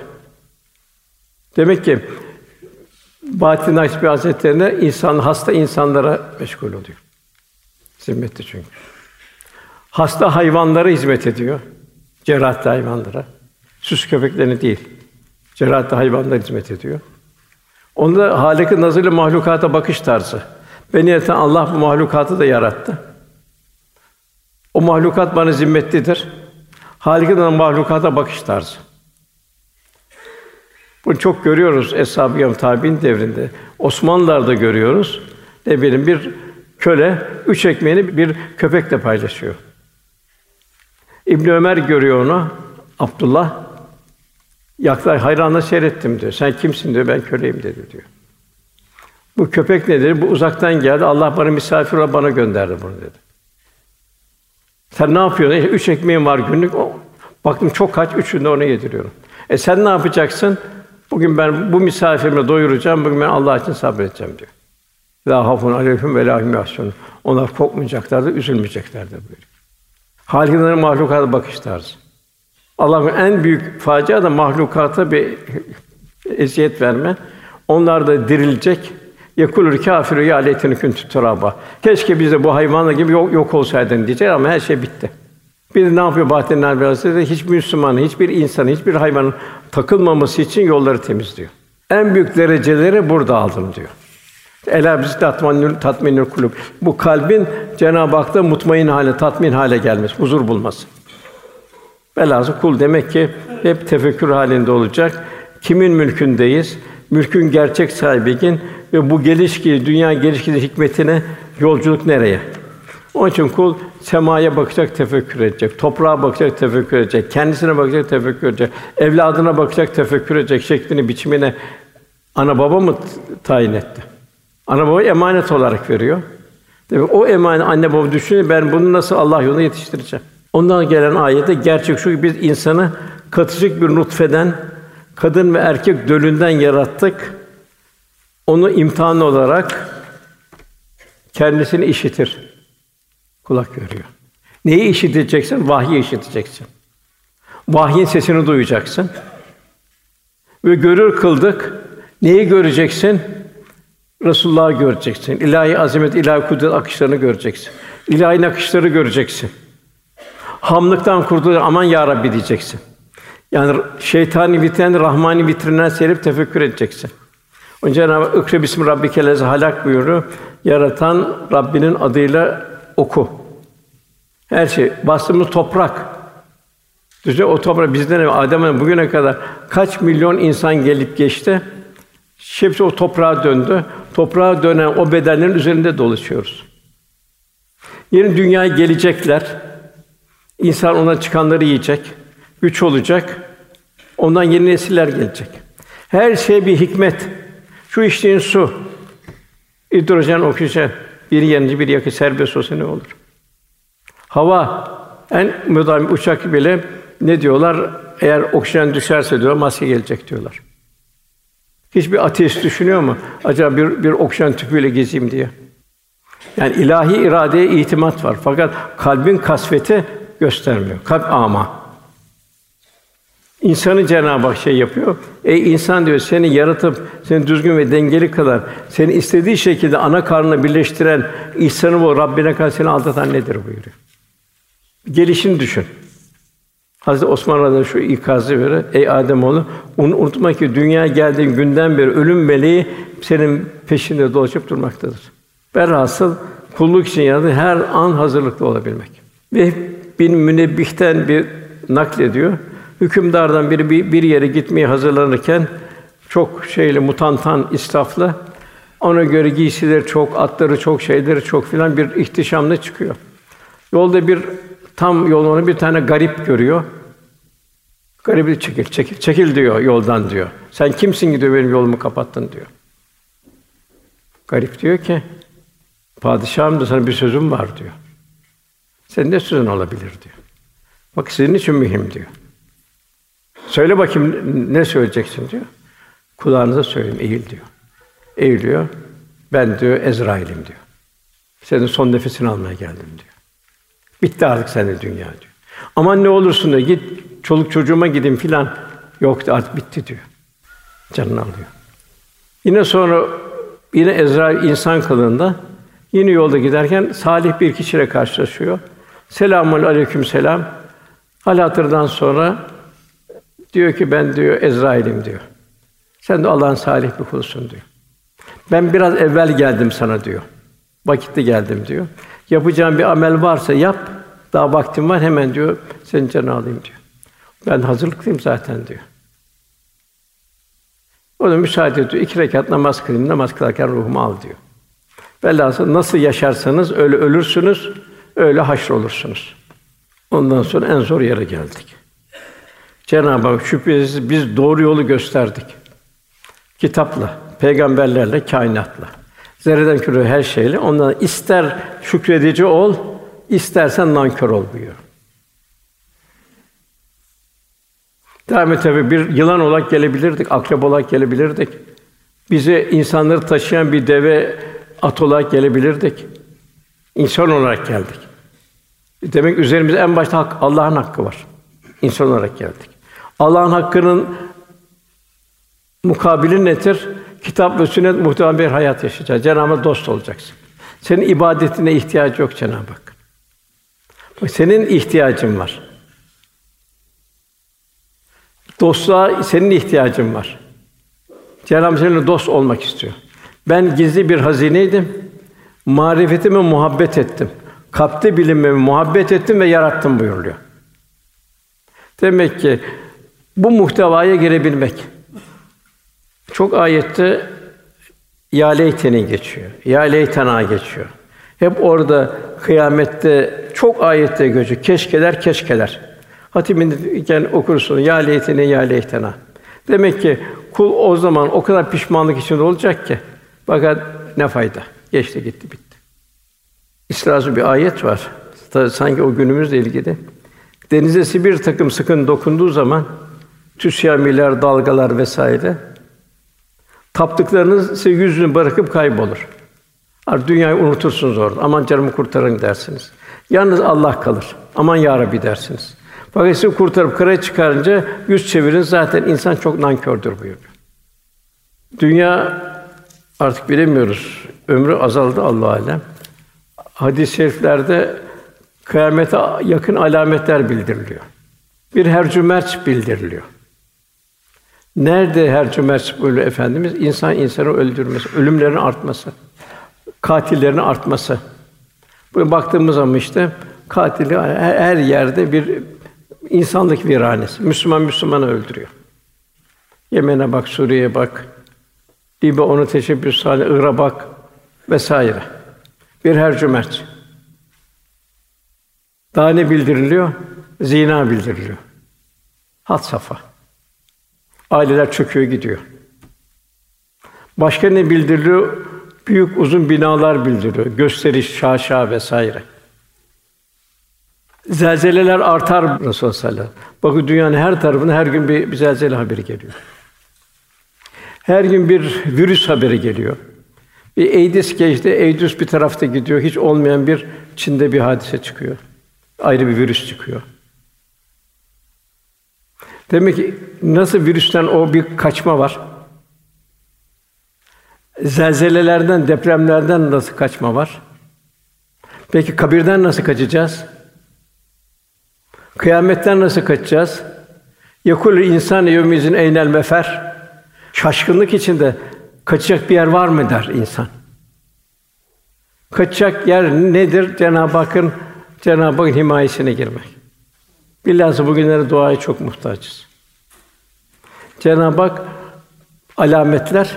Demek ki Bahattin Nakşibendi Hazretlerine insan hasta insanlara meşgul oluyor. Zimmetli çünkü. Hasta hayvanlara hizmet ediyor. Cerrahtı hayvanlara. Süs köpeklerine değil. Cerrahtı hayvanlara hizmet ediyor. Onda Halık-ı nazırlı mahlukata bakış tarzı. Beni yaratan Allah bu mahlukatı da yarattı. O mahlukat bana zimmetlidir. Halık'ın mahlukata bakış tarzı. Bunu çok görüyoruz Eshab-ı Kiram tabi'in devrinde. Osmanlılar'da görüyoruz. Ne bileyim bir köle üç ekmeğini bir köpekle paylaşıyor. İbn Ömer görüyor onu. Abdullah yaklaş hayranla seyrettim diyor. Sen kimsin diyor. Ben köleyim dedi diyor. Bu köpek nedir? Bu uzaktan geldi. Allah bana misafir olarak bana gönderdi bunu dedi. Sen ne yapıyorsun? İşte üç ekmeğim var günlük. O, baktım çok kaç, üçünü de ona yediriyorum. E sen ne yapacaksın? Bugün ben bu misafirimi doyuracağım, bugün ben Allah için sabredeceğim diyor. La hafun aleyhim ve la hum Onlar korkmayacaklardır, üzülmeyeceklerdir böyle. Haliklerin mahlukata bakış tarzı. Allah'ın en büyük facia da mahlukata bir eziyet verme. Onlar da dirilecek, Yekulur kâfiru ya leyteni kuntu turaba. Keşke biz de bu hayvanla gibi yok, yok olsaydın diyecek ama her şey bitti. Bir ne yapıyor Bahattin Nabi Hazretleri? Hiçbir Müslümanın, hiçbir insanın, hiçbir hayvanın takılmaması için yolları temizliyor. En büyük dereceleri burada aldım diyor. Ela bizi tatminül tatminül kulub. Bu kalbin Cenab-ı Hak'ta mutmain hale, tatmin hale gelmesi, huzur bulması. Velhâsıl kul demek ki hep tefekkür halinde olacak. Kimin mülkündeyiz? Mülkün gerçek sahibi ve bu gelişki, dünya gelişkisi hikmetine yolculuk nereye? Onun için kul semaya bakacak, tefekkür edecek. Toprağa bakacak, tefekkür edecek. Kendisine bakacak, tefekkür edecek. Evladına bakacak, tefekkür edecek. Şeklini, biçimine ana baba mı tayin etti? Ana baba emanet olarak veriyor. Demek o emanet anne baba düşünüyor ben bunu nasıl Allah yolunda yetiştireceğim. Ondan gelen ayette gerçek şu ki biz insanı katıcık bir nutfeden kadın ve erkek dölünden yarattık. Onu imtihan olarak kendisini işitir. Kulak görüyor. Neyi işiteceksin? Vahyi işiteceksin. Vahyin sesini duyacaksın. Ve görür kıldık. Neyi göreceksin? Resulullah'ı göreceksin. İlahi azamet, ilahi kudret akışlarını göreceksin. İlahi nakışları göreceksin. Hamlıktan kurtul, aman ya Rabbi diyeceksin. Yani şeytani vitrin, rahmani vitrinden serip tefekkür edeceksin. Onun Cenab-ı Hak "Ikra bismi rabbikellezi halak" buyuruyor. Yaratan Rabbinin adıyla oku. Her şey bastığımız toprak. Düşünce o toprak bizden evvel Adem'e bugüne kadar kaç milyon insan gelip geçti. Hepsi o toprağa döndü. Toprağa dönen o bedenlerin üzerinde dolaşıyoruz. Yeni dünyaya gelecekler. İnsan ona çıkanları yiyecek. Güç olacak. Ondan yeni nesiller gelecek. Her şey bir hikmet. Şu içtiğin su, hidrojen, oksijen, bir yanıcı, bir yakı serbest olsa ne olur? Hava, en müdahim uçak bile ne diyorlar? Eğer oksijen düşerse diyor maske gelecek diyorlar. Hiçbir ateist düşünüyor mu? Acaba bir, bir oksijen tüpüyle gezeyim diye. Yani ilahi iradeye itimat var. Fakat kalbin kasveti göstermiyor. Kalp ama. İnsanı Cenab-ı Hak şey yapıyor. Ey insan diyor seni yaratıp seni düzgün ve dengeli kadar seni istediği şekilde ana karnına birleştiren ihsanı bu Rabbine karşı seni aldatan nedir buyuruyor. Gelişini düşün. Hazreti Osman Radıyallahu şu ikazı verir. Ey Adem oğlu, unutma ki dünya geldiğin günden beri ölüm meleği senin peşinde dolaşıp durmaktadır. Velhasıl kulluk için yaradı her an hazırlıklı olabilmek. Ve bin münebbihten bir naklediyor. Hükümdardan biri bir, bir yere gitmeye hazırlanırken çok şeyli mutantan israflı ona göre giysileri çok, atları çok, şeyleri çok filan bir ihtişamla çıkıyor. Yolda bir tam yolunu bir tane garip görüyor. Garibi çekil, çekil, çekil diyor yoldan diyor. Sen kimsin ki diyor benim yolumu kapattın diyor. Garip diyor ki padişahım da sana bir sözüm var diyor. Senin ne sözün olabilir diyor. Bak senin için mühim diyor. Söyle bakayım ne söyleyeceksin diyor. Kulağınıza söyleyeyim, eğil diyor. Eğiliyor. Ben diyor Ezrail'im diyor. Senin son nefesini almaya geldim diyor. Bitti artık senin dünya diyor. Aman ne olursun diyor. Git çoluk çocuğuma gideyim filan. Yok artık bitti diyor. Canını alıyor. Yine sonra yine Ezrail insan kılığında yine yolda giderken salih bir kişiyle karşılaşıyor. Selamun aleyküm selam. Hal hatırdan sonra diyor ki ben diyor Ezrail'im diyor. Sen de Allah'ın salih bir kulusun diyor. Ben biraz evvel geldim sana diyor. Vakitte geldim diyor. Yapacağım bir amel varsa yap. Daha vaktim var hemen diyor. Senin canını alayım diyor. Ben hazırlıklıyım zaten diyor. O da müsaade ediyor. İki rekat namaz kılayım. Namaz kılarken ruhumu al diyor. Velhâsıl nasıl yaşarsanız öyle ölürsünüz, öyle haşr olursunuz. Ondan sonra en zor yere geldik. Cenab-ı Hak şüphesiz biz doğru yolu gösterdik. Kitapla, peygamberlerle, kainatla. Zerreden küre her şeyle. Ondan ister şükredici ol, istersen nankör ol buyuruyor. Devam tabi bir yılan olarak gelebilirdik, akrep olarak gelebilirdik. Bize insanları taşıyan bir deve at olarak gelebilirdik. İnsan olarak geldik. Demek üzerimizde en başta hak, Allah'ın hakkı var. İnsan olarak geldik. Allah'ın hakkının mukabili nedir? kitap ve sünnet muhtemelen bir hayat yaşayacaksın. Cenab-ı dost olacaksın. Senin ibadetine ihtiyacı yok Cenab-ı Hak. Senin ihtiyacın var. Dostluğa senin ihtiyacın var. Cenab-ı seninle dost olmak istiyor. Ben gizli bir hazineydim. Marifetime muhabbet ettim. Kapte bilinmemi muhabbet ettim ve yarattım buyuruyor. Demek ki bu muhtevaya girebilmek. Çok ayette ya leyteni geçiyor. Ya leytena geçiyor. Hep orada kıyamette çok ayette geçiyor. Keşkeler, keşkeler. Hatimindeyken okursun ya leyteni ya leytena. Demek ki kul o zaman o kadar pişmanlık içinde olacak ki fakat ne fayda? Geçti gitti bitti. İsra'da bir ayet var. Sanki o günümüzle ilgili. Denize bir takım sıkın dokunduğu zaman tüsyamiler, dalgalar vesaire taptıklarınız size yüzünü bırakıp kaybolur. Artık dünyayı unutursunuz orada. Aman canımı kurtarın dersiniz. Yalnız Allah kalır. Aman ya Rabbi dersiniz. Fakat sizi kurtarıp karaya çıkarınca yüz çevirin zaten insan çok nankördür buyuruyor. Dünya artık bilemiyoruz. Ömrü azaldı Allah alem. Hadis-i şeriflerde kıyamete yakın alametler bildiriliyor. Bir hercümerç bildiriliyor. Nerede hercümerç böyle efendimiz insan insanı öldürmesi, ölümlerin artması, katillerin artması. Bu baktığımız zaman işte katili her yerde bir insanlık viranesi. Müslüman Müslümanı öldürüyor. Yemen'e bak, Suriye'ye bak. Libya onu teşebbüs hali, Irak'a bak vesaire. Bir hercümerç. Daha ne bildiriliyor? Zina bildiriliyor. Hat safa. Aileler çöküyor gidiyor. Başka ne bildiriliyor? Büyük uzun binalar bildiriyor. Gösteriş, şaşa vesaire. Zelzeleler artar Resulullah sallallahu aleyhi ve sellem. Bakın dünyanın her tarafına her gün bir, bir zelzele haberi geliyor. Her gün bir virüs haberi geliyor. Bir Eydis geçti, Eydus bir tarafta gidiyor. Hiç olmayan bir Çin'de bir hadise çıkıyor. Ayrı bir virüs çıkıyor. Demek ki nasıl virüsten o bir kaçma var? Zelzelelerden, depremlerden nasıl kaçma var? Peki kabirden nasıl kaçacağız? Kıyametten nasıl kaçacağız? Yakul insan yevmizin eynel mefer. Şaşkınlık içinde kaçacak bir yer var mı der insan. Kaçacak yer nedir? Cenab-ı Hakk'ın Cenab-ı Hakk'ın himayesine girmek. Bilhassa bugünlere duaya çok muhtaçız. Cenab-ı Hak alametler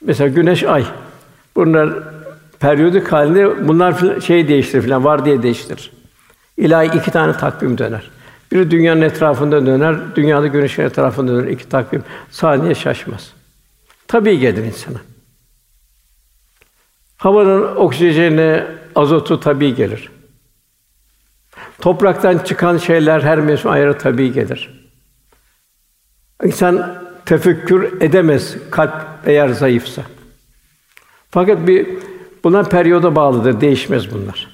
mesela güneş, ay. Bunlar periyodik halinde bunlar şey değiştirir filan var diye değiştirir. İlahi iki tane takvim döner. Biri dünyanın etrafında döner, dünyada güneşin etrafında döner. iki takvim saniye şaşmaz. Tabii gelir insana. Havanın oksijeni, azotu tabii gelir. Topraktan çıkan şeyler her mevsim ayrı tabii gelir. İnsan tefekkür edemez kalp eğer zayıfsa. Fakat bir buna periyoda bağlıdır, değişmez bunlar.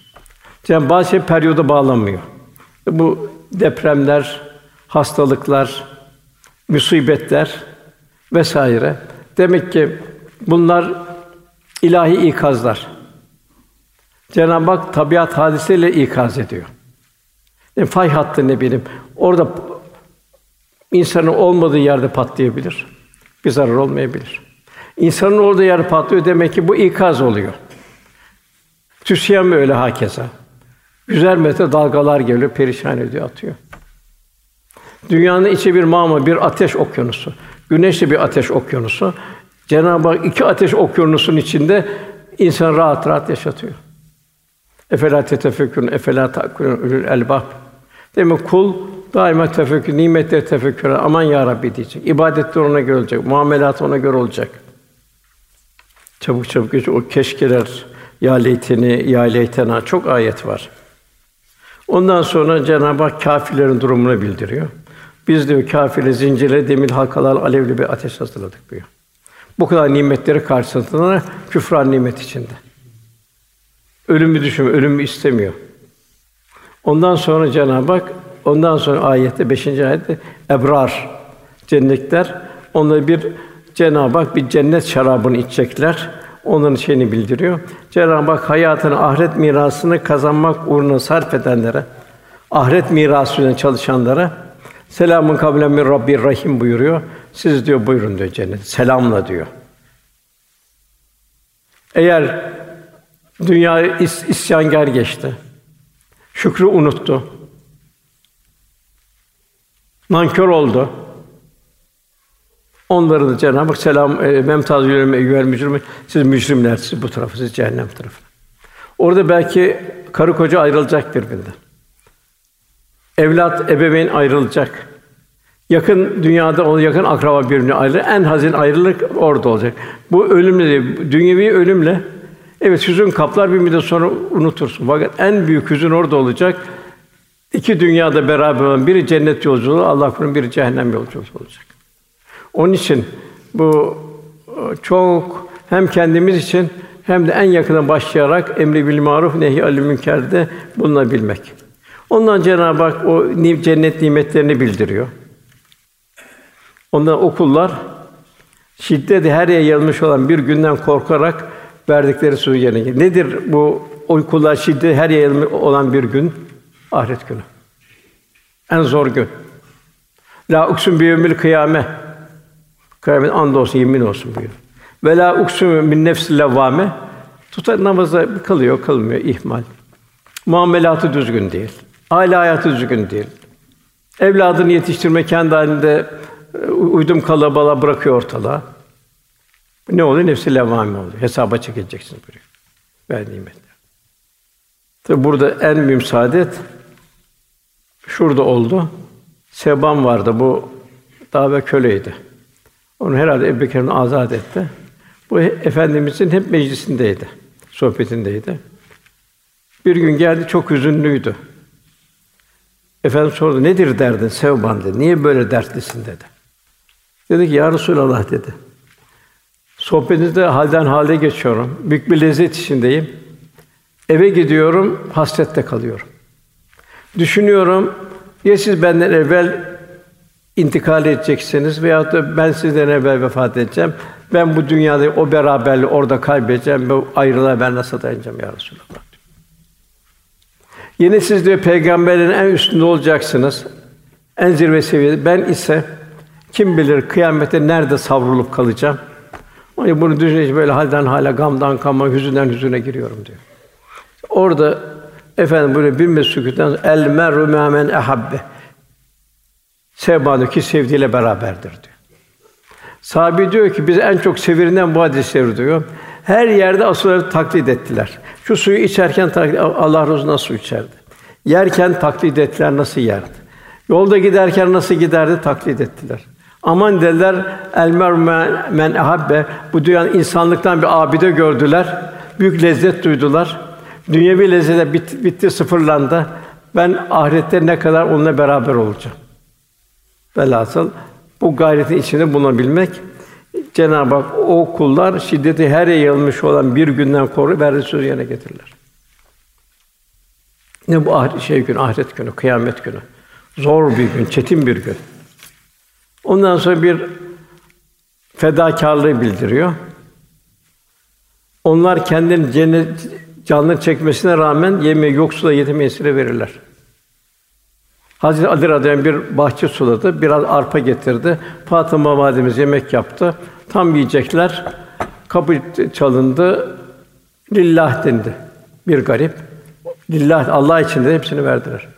Yani bazı şey periyoda bağlanmıyor. Bu depremler, hastalıklar, musibetler vesaire. Demek ki bunlar ilahi ikazlar. Cenab-ı Hak tabiat hadiseyle ikaz ediyor. Yani fay hattı ne bileyim. Orada insanın olmadığı yerde patlayabilir. Bir zarar olmayabilir. İnsanın olduğu yer patlıyor demek ki bu ikaz oluyor. Tüsyan öyle hakeza. Yüzer metre dalgalar geliyor, perişan ediyor, atıyor. Dünyanın içi bir mağma, bir ateş okyanusu. Güneş de bir ateş okyanusu. Cenab-ı Hak iki ateş okyanusunun içinde insan rahat rahat yaşatıyor. Efela tetefekkürün, efela takulun ülül elbab. Demek kul daima tefekkür, nimetleri tefekkür, aman ya Rabbi diyecek. İbadetler ona göre olacak, muamelat ona göre olacak. Çabuk çabuk geç o keşkeler, ya leyteni, ya leytena çok ayet var. Ondan sonra Cenab-ı Hak kâfirlerin durumunu bildiriyor. Biz diyor kâfirle zincirle demir halkalar alevli bir ateş hazırladık diyor. Bu kadar nimetleri karşısında küfran nimet içinde. Ölümü düşünmüyor, ölümü istemiyor. Ondan sonra Cenab-ı Hak ondan sonra ayette 5. ayette ebrar cennetler onları bir Cenab-ı Hak bir cennet şarabını içecekler. Onların şeyini bildiriyor. Cenab-ı Hak hayatını, ahiret mirasını kazanmak uğruna sarf edenlere, ahiret mirası üzerine çalışanlara selamun kavlen min Rabbir Rahim buyuruyor. Siz diyor buyurun diyor cennet. Selamla diyor. Eğer dünya is- isyankar geçti. Şükrü unuttu. Nankör oldu. Onları da Cenab-ı Hak selam e, memtaz yürüme eyyühel mücrim siz mücrimler siz bu tarafa siz cehennem tarafına. Orada belki karı koca ayrılacak birbirinden. Evlat, ebeveyn ayrılacak. Yakın dünyada onu yakın akraba birbirine ayrılır. En hazin ayrılık orada olacak. Bu ölümle değil, dünyevi ölümle evet hüzün kaplar bir müddet sonra unutursun. Fakat en büyük hüzün orada olacak. İki dünyada beraber olan biri cennet yolculuğu, Allah korusun biri cehennem yolculuğu olacak. Onun için bu e, çok hem kendimiz için hem de en yakına başlayarak emri bil maruf nehi anil münkerde bulunabilmek. Ondan Cenab-ı Hak o cennet nimetlerini bildiriyor. Ondan okullar şiddet her yere yayılmış olan bir günden korkarak verdikleri sözü yerine. Nedir bu uykular şiddet her yere yayılmış olan bir gün? Ahiret günü. En zor gün. La uksun bi yevmil kıyame. Kıyamet and olsun, yemin olsun buyuruyor. Ve la uksun min nefsil levvame. Tutar namazı kılıyor, kılmıyor, ihmal. Muamelatı düzgün değil. Aile hayatı düzgün değil. Evladını yetiştirme kendi halinde e, uydum kalabalığa bırakıyor ortalığa. Ne oluyor? Nefsi levvame oluyor. Hesaba çekileceksiniz buyuruyor. Ver nimetler. Tabi burada en mühim saadet şurada oldu. Seban vardı. Bu daha ve köleydi. Onu herhalde Ebu Bekir'in azat etti. Bu efendimizin hep meclisindeydi, sohbetindeydi. Bir gün geldi çok hüzünlüydü. Efendim sordu, nedir derdin Sevban dedi. Niye böyle dertlisin dedi. Dedi ki, Ya Resulallah dedi. Sohbetinizde halden hale geçiyorum. Büyük bir lezzet içindeyim. Eve gidiyorum, hasrette kalıyorum. Düşünüyorum, ya siz benden evvel intikal edeceksiniz veya da ben sizden evvel vefat edeceğim. Ben bu dünyada o beraberliği orada kaybedeceğim ve ayrılığa ben nasıl dayanacağım ya Resulallah? Yine siz diyor peygamberlerin en üstünde olacaksınız. En zirve seviyede. Ben ise kim bilir kıyamette nerede savrulup kalacağım. Onu bunu düşününce böyle halden hala gamdan kama, hüzünden hüzüne giriyorum diyor. Orada efendim böyle bir mesukütten el meru men ehabbe. Sevbanı sevdiğiyle beraberdir diyor. Sahabi diyor ki biz en çok sevirinden bu hadisleri diyor. Her yerde asılları taklit ettiler. Şu suyu içerken Allah razı nasıl içerdi? Yerken taklit ettiler nasıl yerdi? Yolda giderken nasıl giderdi taklit ettiler. Aman dediler el mer men ahabbe bu dünyanın insanlıktan bir abide gördüler. Büyük lezzet duydular. Dünyevi lezzet bitti, bitti sıfırlandı. Ben ahirette ne kadar onunla beraber olacağım. Velhasıl bu gayretin içinde bulunabilmek Cenab-ı Hak o kullar şiddeti her yayılmış olan bir günden koru verdiği sözü yerine getirirler. Ne bu ahiret şey gün, ahiret günü, kıyamet günü. Zor bir gün, çetin bir gün. Ondan sonra bir fedakarlığı bildiriyor. Onlar kendini cennet canlı çekmesine rağmen yemeği yoksula yetime esire verirler. Hazreti Ali radıyallahu bir bahçe suladı, biraz arpa getirdi. Fatıma validemiz yemek yaptı. Tam yiyecekler. Kapı çalındı. Lillah dendi. Bir garip. Lillah Allah için de hepsini verdiler.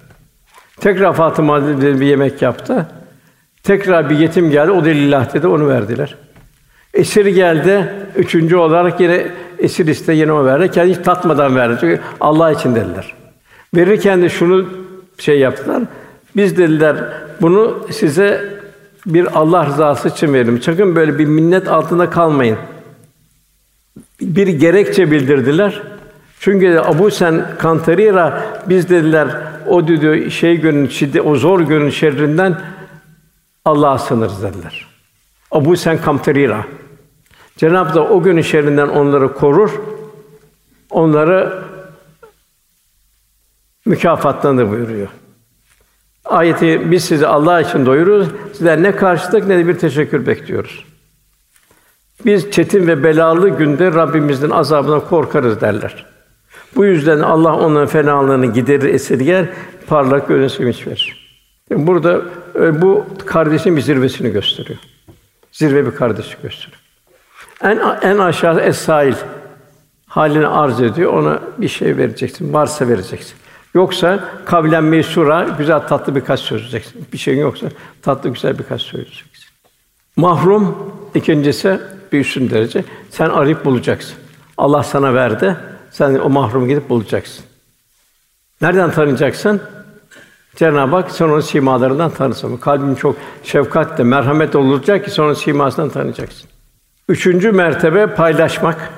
Tekrar Fatıma validemiz bir yemek yaptı. Tekrar bir yetim geldi. O da lillah dedi. Onu verdiler. Esir geldi. Üçüncü olarak yine esir iste yine o verdi. Kendi hiç tatmadan verdi. Çünkü Allah için dediler. Verirken de şunu şey yaptılar. Biz dediler bunu size bir Allah rızası için verelim. Sakın böyle bir minnet altında kalmayın. Bir gerekçe bildirdiler. Çünkü Abu Sen Kantarira biz dediler o diyor şey günün şiddet o zor günün şerrinden Allah'a sınırız dediler. Abu Sen Kantarira. Cenab-ı Hak o günün şerrinden onları korur. Onları mükafatlanır buyuruyor. Ayeti biz sizi Allah için doyururuz. Sizden ne karşılık ne de bir teşekkür bekliyoruz. Biz çetin ve belalı günde Rabbimizin azabından korkarız derler. Bu yüzden Allah onların fenalığını giderir, esirger, parlak gönül sevinç verir. Burada e, bu kardeşin bir zirvesini gösteriyor. Zirve bir kardeşi gösteriyor. En en aşağı es-sail halini arz ediyor. Ona bir şey vereceksin. Varsa vereceksin. Yoksa kavlen meysura güzel tatlı birkaç söz söyleyeceksin. Bir şeyin yoksa tatlı güzel birkaç söyleyeceksin. Mahrum ikincisi bir üstün derece. Sen arayıp bulacaksın. Allah sana verdi. Sen o mahrum gidip bulacaksın. Nereden tanıyacaksın? Cenab-ı Hak sonra simalarından tanırsın. Kalbin çok şefkatle, merhamet olacak ki sonra simasından tanıyacaksın. Üçüncü mertebe paylaşmak.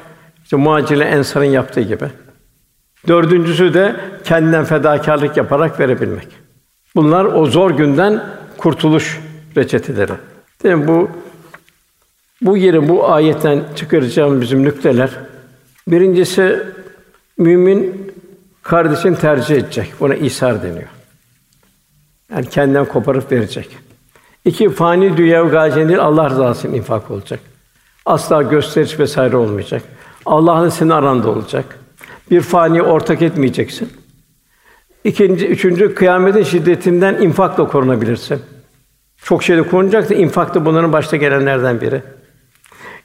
İşte muacile ensarın yaptığı gibi. Dördüncüsü de kendinden fedakarlık yaparak verebilmek. Bunlar o zor günden kurtuluş reçeteleri. Değil mi? Bu bu yeri bu ayetten çıkaracağım bizim nükteler. Birincisi mümin kardeşini tercih edecek. Buna isar deniyor. Yani kendinden koparıp verecek. İki fani dünya gayen değil Allah rızası için infak olacak. Asla gösteriş vesaire olmayacak. Allah'ın senin aranda olacak. Bir fani ortak etmeyeceksin. İkinci, üçüncü kıyametin şiddetinden infakla korunabilirsin. Çok şeyde korunacak da infak da bunların başta gelenlerden biri.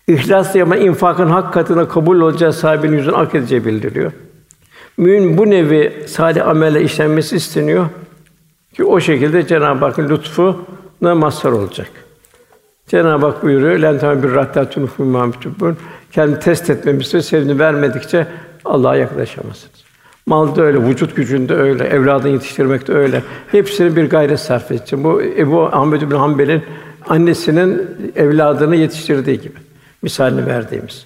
İhlasla yapılan infakın hak katına kabul olacağı sahibinin yüzünü ak edeceği bildiriliyor. Mümin bu nevi salih amelle işlenmesi isteniyor ki o şekilde Cenab-ı Hakk'ın lütfuna mazhar olacak. Cenab-ı Hak buyuruyor: "Len bir rahtatun fi Kendi test etmemizi sevini vermedikçe Allah'a yaklaşamazsınız. Malda öyle, vücut gücünde öyle, evladını yetiştirmekte öyle. Hepsini bir gayret sarf edeceksin. Bu Ebu Ahmed bin Hanbel'in annesinin evladını yetiştirdiği gibi misalini verdiğimiz.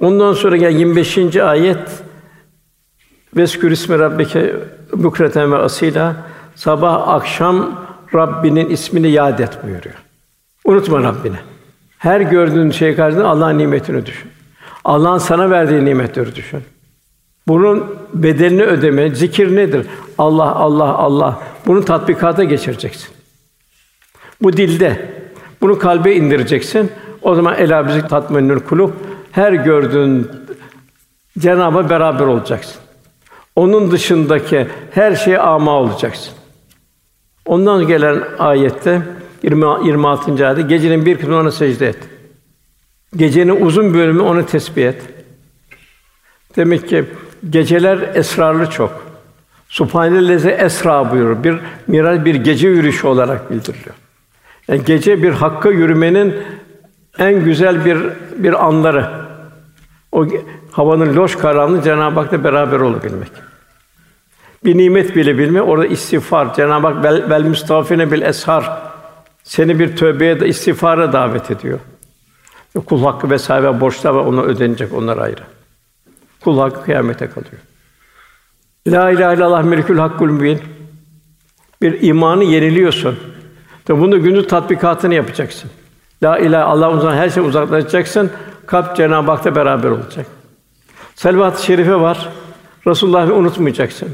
Ondan sonra gel 25. ayet Veskür ismi rabbike bukreten ve asila sabah akşam Rabbinin ismini yad et buyuruyor. Unutma Rabbini. Her gördüğün şey karşısında Allah'ın nimetini düşün. Allah'ın sana verdiği nimetleri düşün. Bunun bedelini ödeme, zikir nedir? Allah, Allah, Allah. Bunu tatbikata geçireceksin. Bu dilde. Bunu kalbe indireceksin. O zaman ela bizi tatminül kulub. Her gördüğün Cenab'a beraber olacaksın. Onun dışındaki her şeye ama olacaksın. Ondan gelen ayette 20 26. ayette gecenin bir kısmını ona secde et. Gecenin uzun bölümü onu tesbih et. Demek ki geceler esrarlı çok. Subhanellezi esra buyurur. Bir miral bir gece yürüyüşü olarak bildiriliyor. Yani gece bir hakka yürümenin en güzel bir bir anları. O havanın loş karanlığı Cenab-ı Hak'la beraber olabilmek. Bir nimet bile bilme, orada istiğfar. Cenab-ı Hak bel, bel müstafine bil eshar seni bir tövbeye de istiğfara davet ediyor. Kul hakkı vesaire borçlar var, ona ödenecek, onlar ayrı. Kul hakkı kıyamete kalıyor. La ilahe illallah melikül hakkul mübin. Bir imanı yeniliyorsun. Tabi bunu günü tatbikatını yapacaksın. La ilahe Allah uzak her şey uzaklaşacaksın. Kalp Cenab-ı Hak'ta beraber olacak. Selvat-ı Şerife var. Resulullah'ı unutmayacaksın.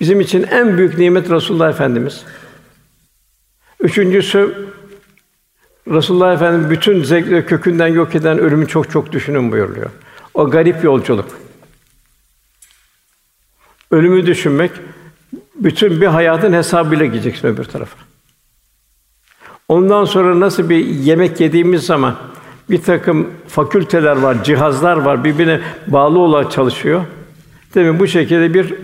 Bizim için en büyük nimet Resulullah Efendimiz. Üçüncüsü Resulullah Efendimiz bütün zevkleri kökünden yok eden ölümü çok çok düşünün buyuruyor. O garip yolculuk. Ölümü düşünmek, bütün bir hayatın hesabıyla gideceksin öbür tarafa. Ondan sonra nasıl bir yemek yediğimiz zaman bir takım fakülteler var, cihazlar var, birbirine bağlı olarak çalışıyor. Demek bu şekilde bir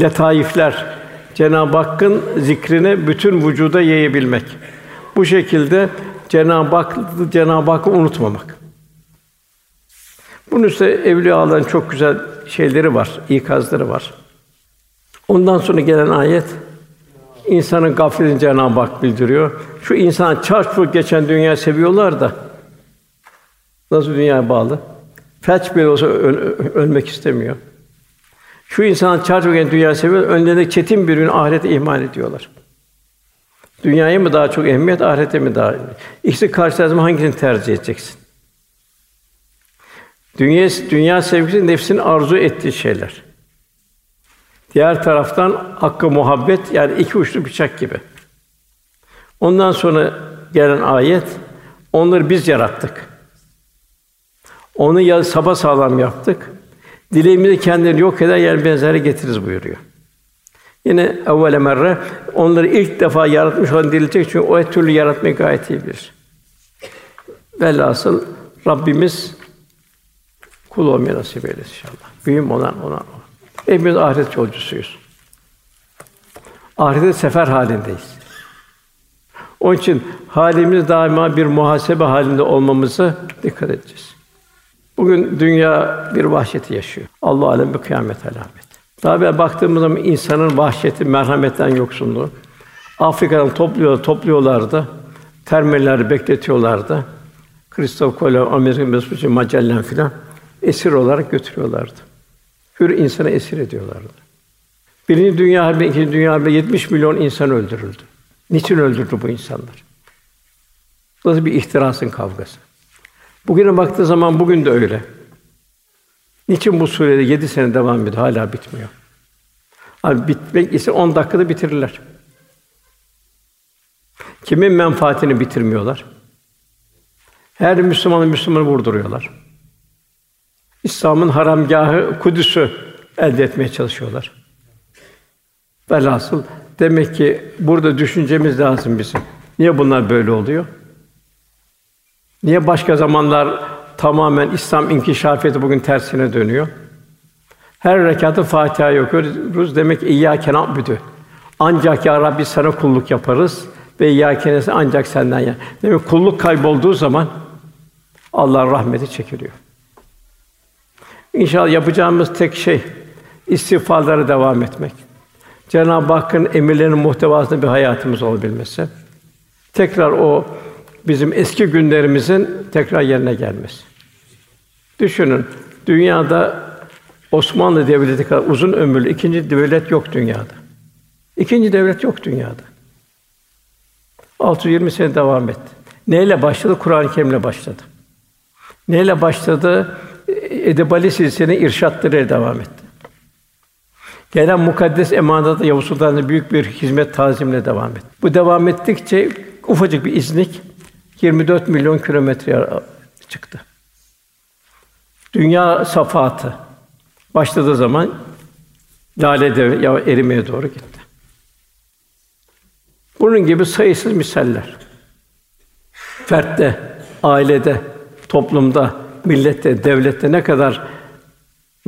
letaifler, Cenab-ı Hakk'ın zikrini bütün vücuda yayabilmek. Bu şekilde Cenab-ı Hak Cenab-ı Hakk'ı unutmamak. Bunun üstüne evliyaların çok güzel şeyleri var, ikazları var. Ondan sonra gelen ayet insanın gafletini Cenab-ı Hak bildiriyor. Şu insan çarpıp geçen dünya seviyorlar da nasıl dünyaya bağlı? Felç bile olsa öl- ölmek istemiyor. Şu insan geçen dünya seviyor, önlerinde çetin bir gün ahireti ihmal ediyorlar. Dünyaya mı daha çok ehemmiyet, ahirete mi daha? İkisi karşılaşma hangisini tercih edeceksin? Dünya dünya sevgisi nefsin arzu ettiği şeyler. Diğer taraftan hakkı muhabbet yani iki uçlu bıçak gibi. Ondan sonra gelen ayet onları biz yarattık. Onu ya sabah sağlam yaptık. Dileğimizi kendileri yok eder yer benzeri getiririz buyuruyor. Yine evvele merre onları ilk defa yaratmış olan dirilecek çünkü o türlü yaratmayı gayet iyi bilir. Velhasıl Rabbimiz kul olmayı nasip eylesin inşallah. Büyüm olan ona. Hepimiz ahiret yolcusuyuz. Ahirete sefer halindeyiz. Onun için halimiz daima bir muhasebe halinde olmamızı dikkat edeceğiz. Bugün dünya bir vahşeti yaşıyor. Allah alem bir kıyamet alamet. Daha bir baktığımız zaman insanın vahşeti, merhametten yoksunluğu. Afrika'dan topluyor, topluyorlardı. Terminalleri bekletiyorlardı. Christoph Kolomb, Amerika Vespucci, Magellan filan esir olarak götürüyorlardı. Hür insana esir ediyorlardı. Birinci Dünya Harbi, ikinci Dünya Harbi 70 milyon insan öldürüldü. Niçin öldürdü bu insanlar? Nasıl bir ihtirasın kavgası. Bugüne baktığı zaman bugün de öyle. Niçin bu surede yedi sene devam ediyor, hala bitmiyor? Abi bitmek ise on dakikada bitirirler. Kimin menfaatini bitirmiyorlar? Her Müslümanı Müslümanı vurduruyorlar. İslam'ın haramgahı Kudüs'ü elde etmeye çalışıyorlar. Velhasıl demek ki burada düşüncemiz lazım bizim. Niye bunlar böyle oluyor? Niye başka zamanlar tamamen İslam inkişafiyeti bugün tersine dönüyor? Her rekatı Fatiha okuyoruz. Demek ki İyyâke na'budu. Ancak ya Rabbi sana kulluk yaparız ve İyyâke ancak senden ya. Demek kulluk kaybolduğu zaman Allah rahmeti çekiliyor. İnşallah yapacağımız tek şey istiğfarlara devam etmek. Cenab-ı Hakk'ın emirlerinin muhtevasında bir hayatımız olabilmesi. Tekrar o bizim eski günlerimizin tekrar yerine gelmesi. Düşünün, dünyada Osmanlı Devleti kadar uzun ömürlü ikinci devlet yok dünyada. İkinci devlet yok dünyada. 620 sene devam etti. Neyle başladı? Kur'an-ı Kerim'le başladı. Neyle başladı? Edebali silsilenin irşatları devam etti. Gelen mukaddes emanata Yavuz Sultan'ın büyük bir hizmet tazimle devam etti. Bu devam ettikçe ufacık bir iznik 24 milyon kilometre çıktı. Dünya safahatı başladığı zaman lale devri ya erimeye doğru gitti. Bunun gibi sayısız misaller. Fertte, ailede, toplumda, millette, devlette ne kadar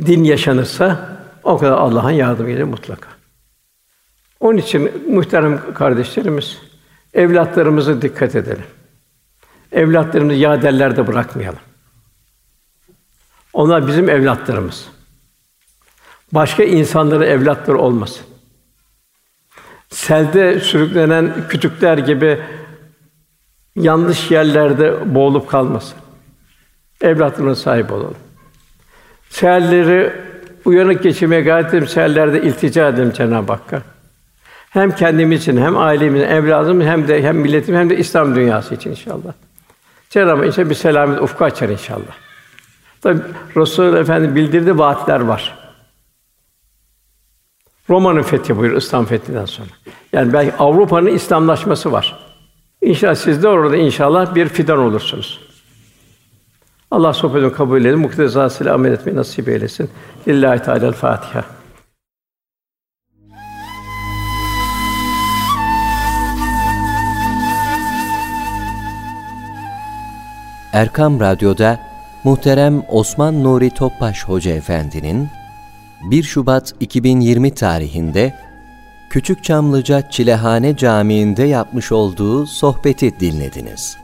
din yaşanırsa o kadar Allah'ın yardımı gelir mutlaka. Onun için muhterem kardeşlerimiz, evlatlarımızı dikkat edelim. Evlatlarımızı yaderlerde bırakmayalım. Onlar bizim evlatlarımız. Başka insanların evlatları olmasın. Selde sürüklenen kütükler gibi yanlış yerlerde boğulup kalmasın. Evlatlarına sahip olalım. Seherleri uyanık geçirmeye gayret edelim, seherlerde iltica edelim Cenab-ı Hakk'a. Hem kendimiz için, hem ailemiz, evladımız, hem de hem milletim, hem de İslam dünyası için inşallah. Cenab-ı Hak bir selamet ufku açar inşallah. Tabi Resulullah Efendi bildirdi vaatler var. Roma'nın fethi buyur İslam fethinden sonra. Yani belki Avrupa'nın İslamlaşması var. İnşallah siz de orada inşallah bir fidan olursunuz. Allah sohbetini kabul edin, muktezasıyla amel etmeyi nasip eylesin. Lillahi Teala Fatiha. Erkam Radyo'da muhterem Osman Nuri Topbaş Hoca Efendi'nin 1 Şubat 2020 tarihinde Küçük Çamlıca Çilehane Camii'nde yapmış olduğu sohbeti dinlediniz.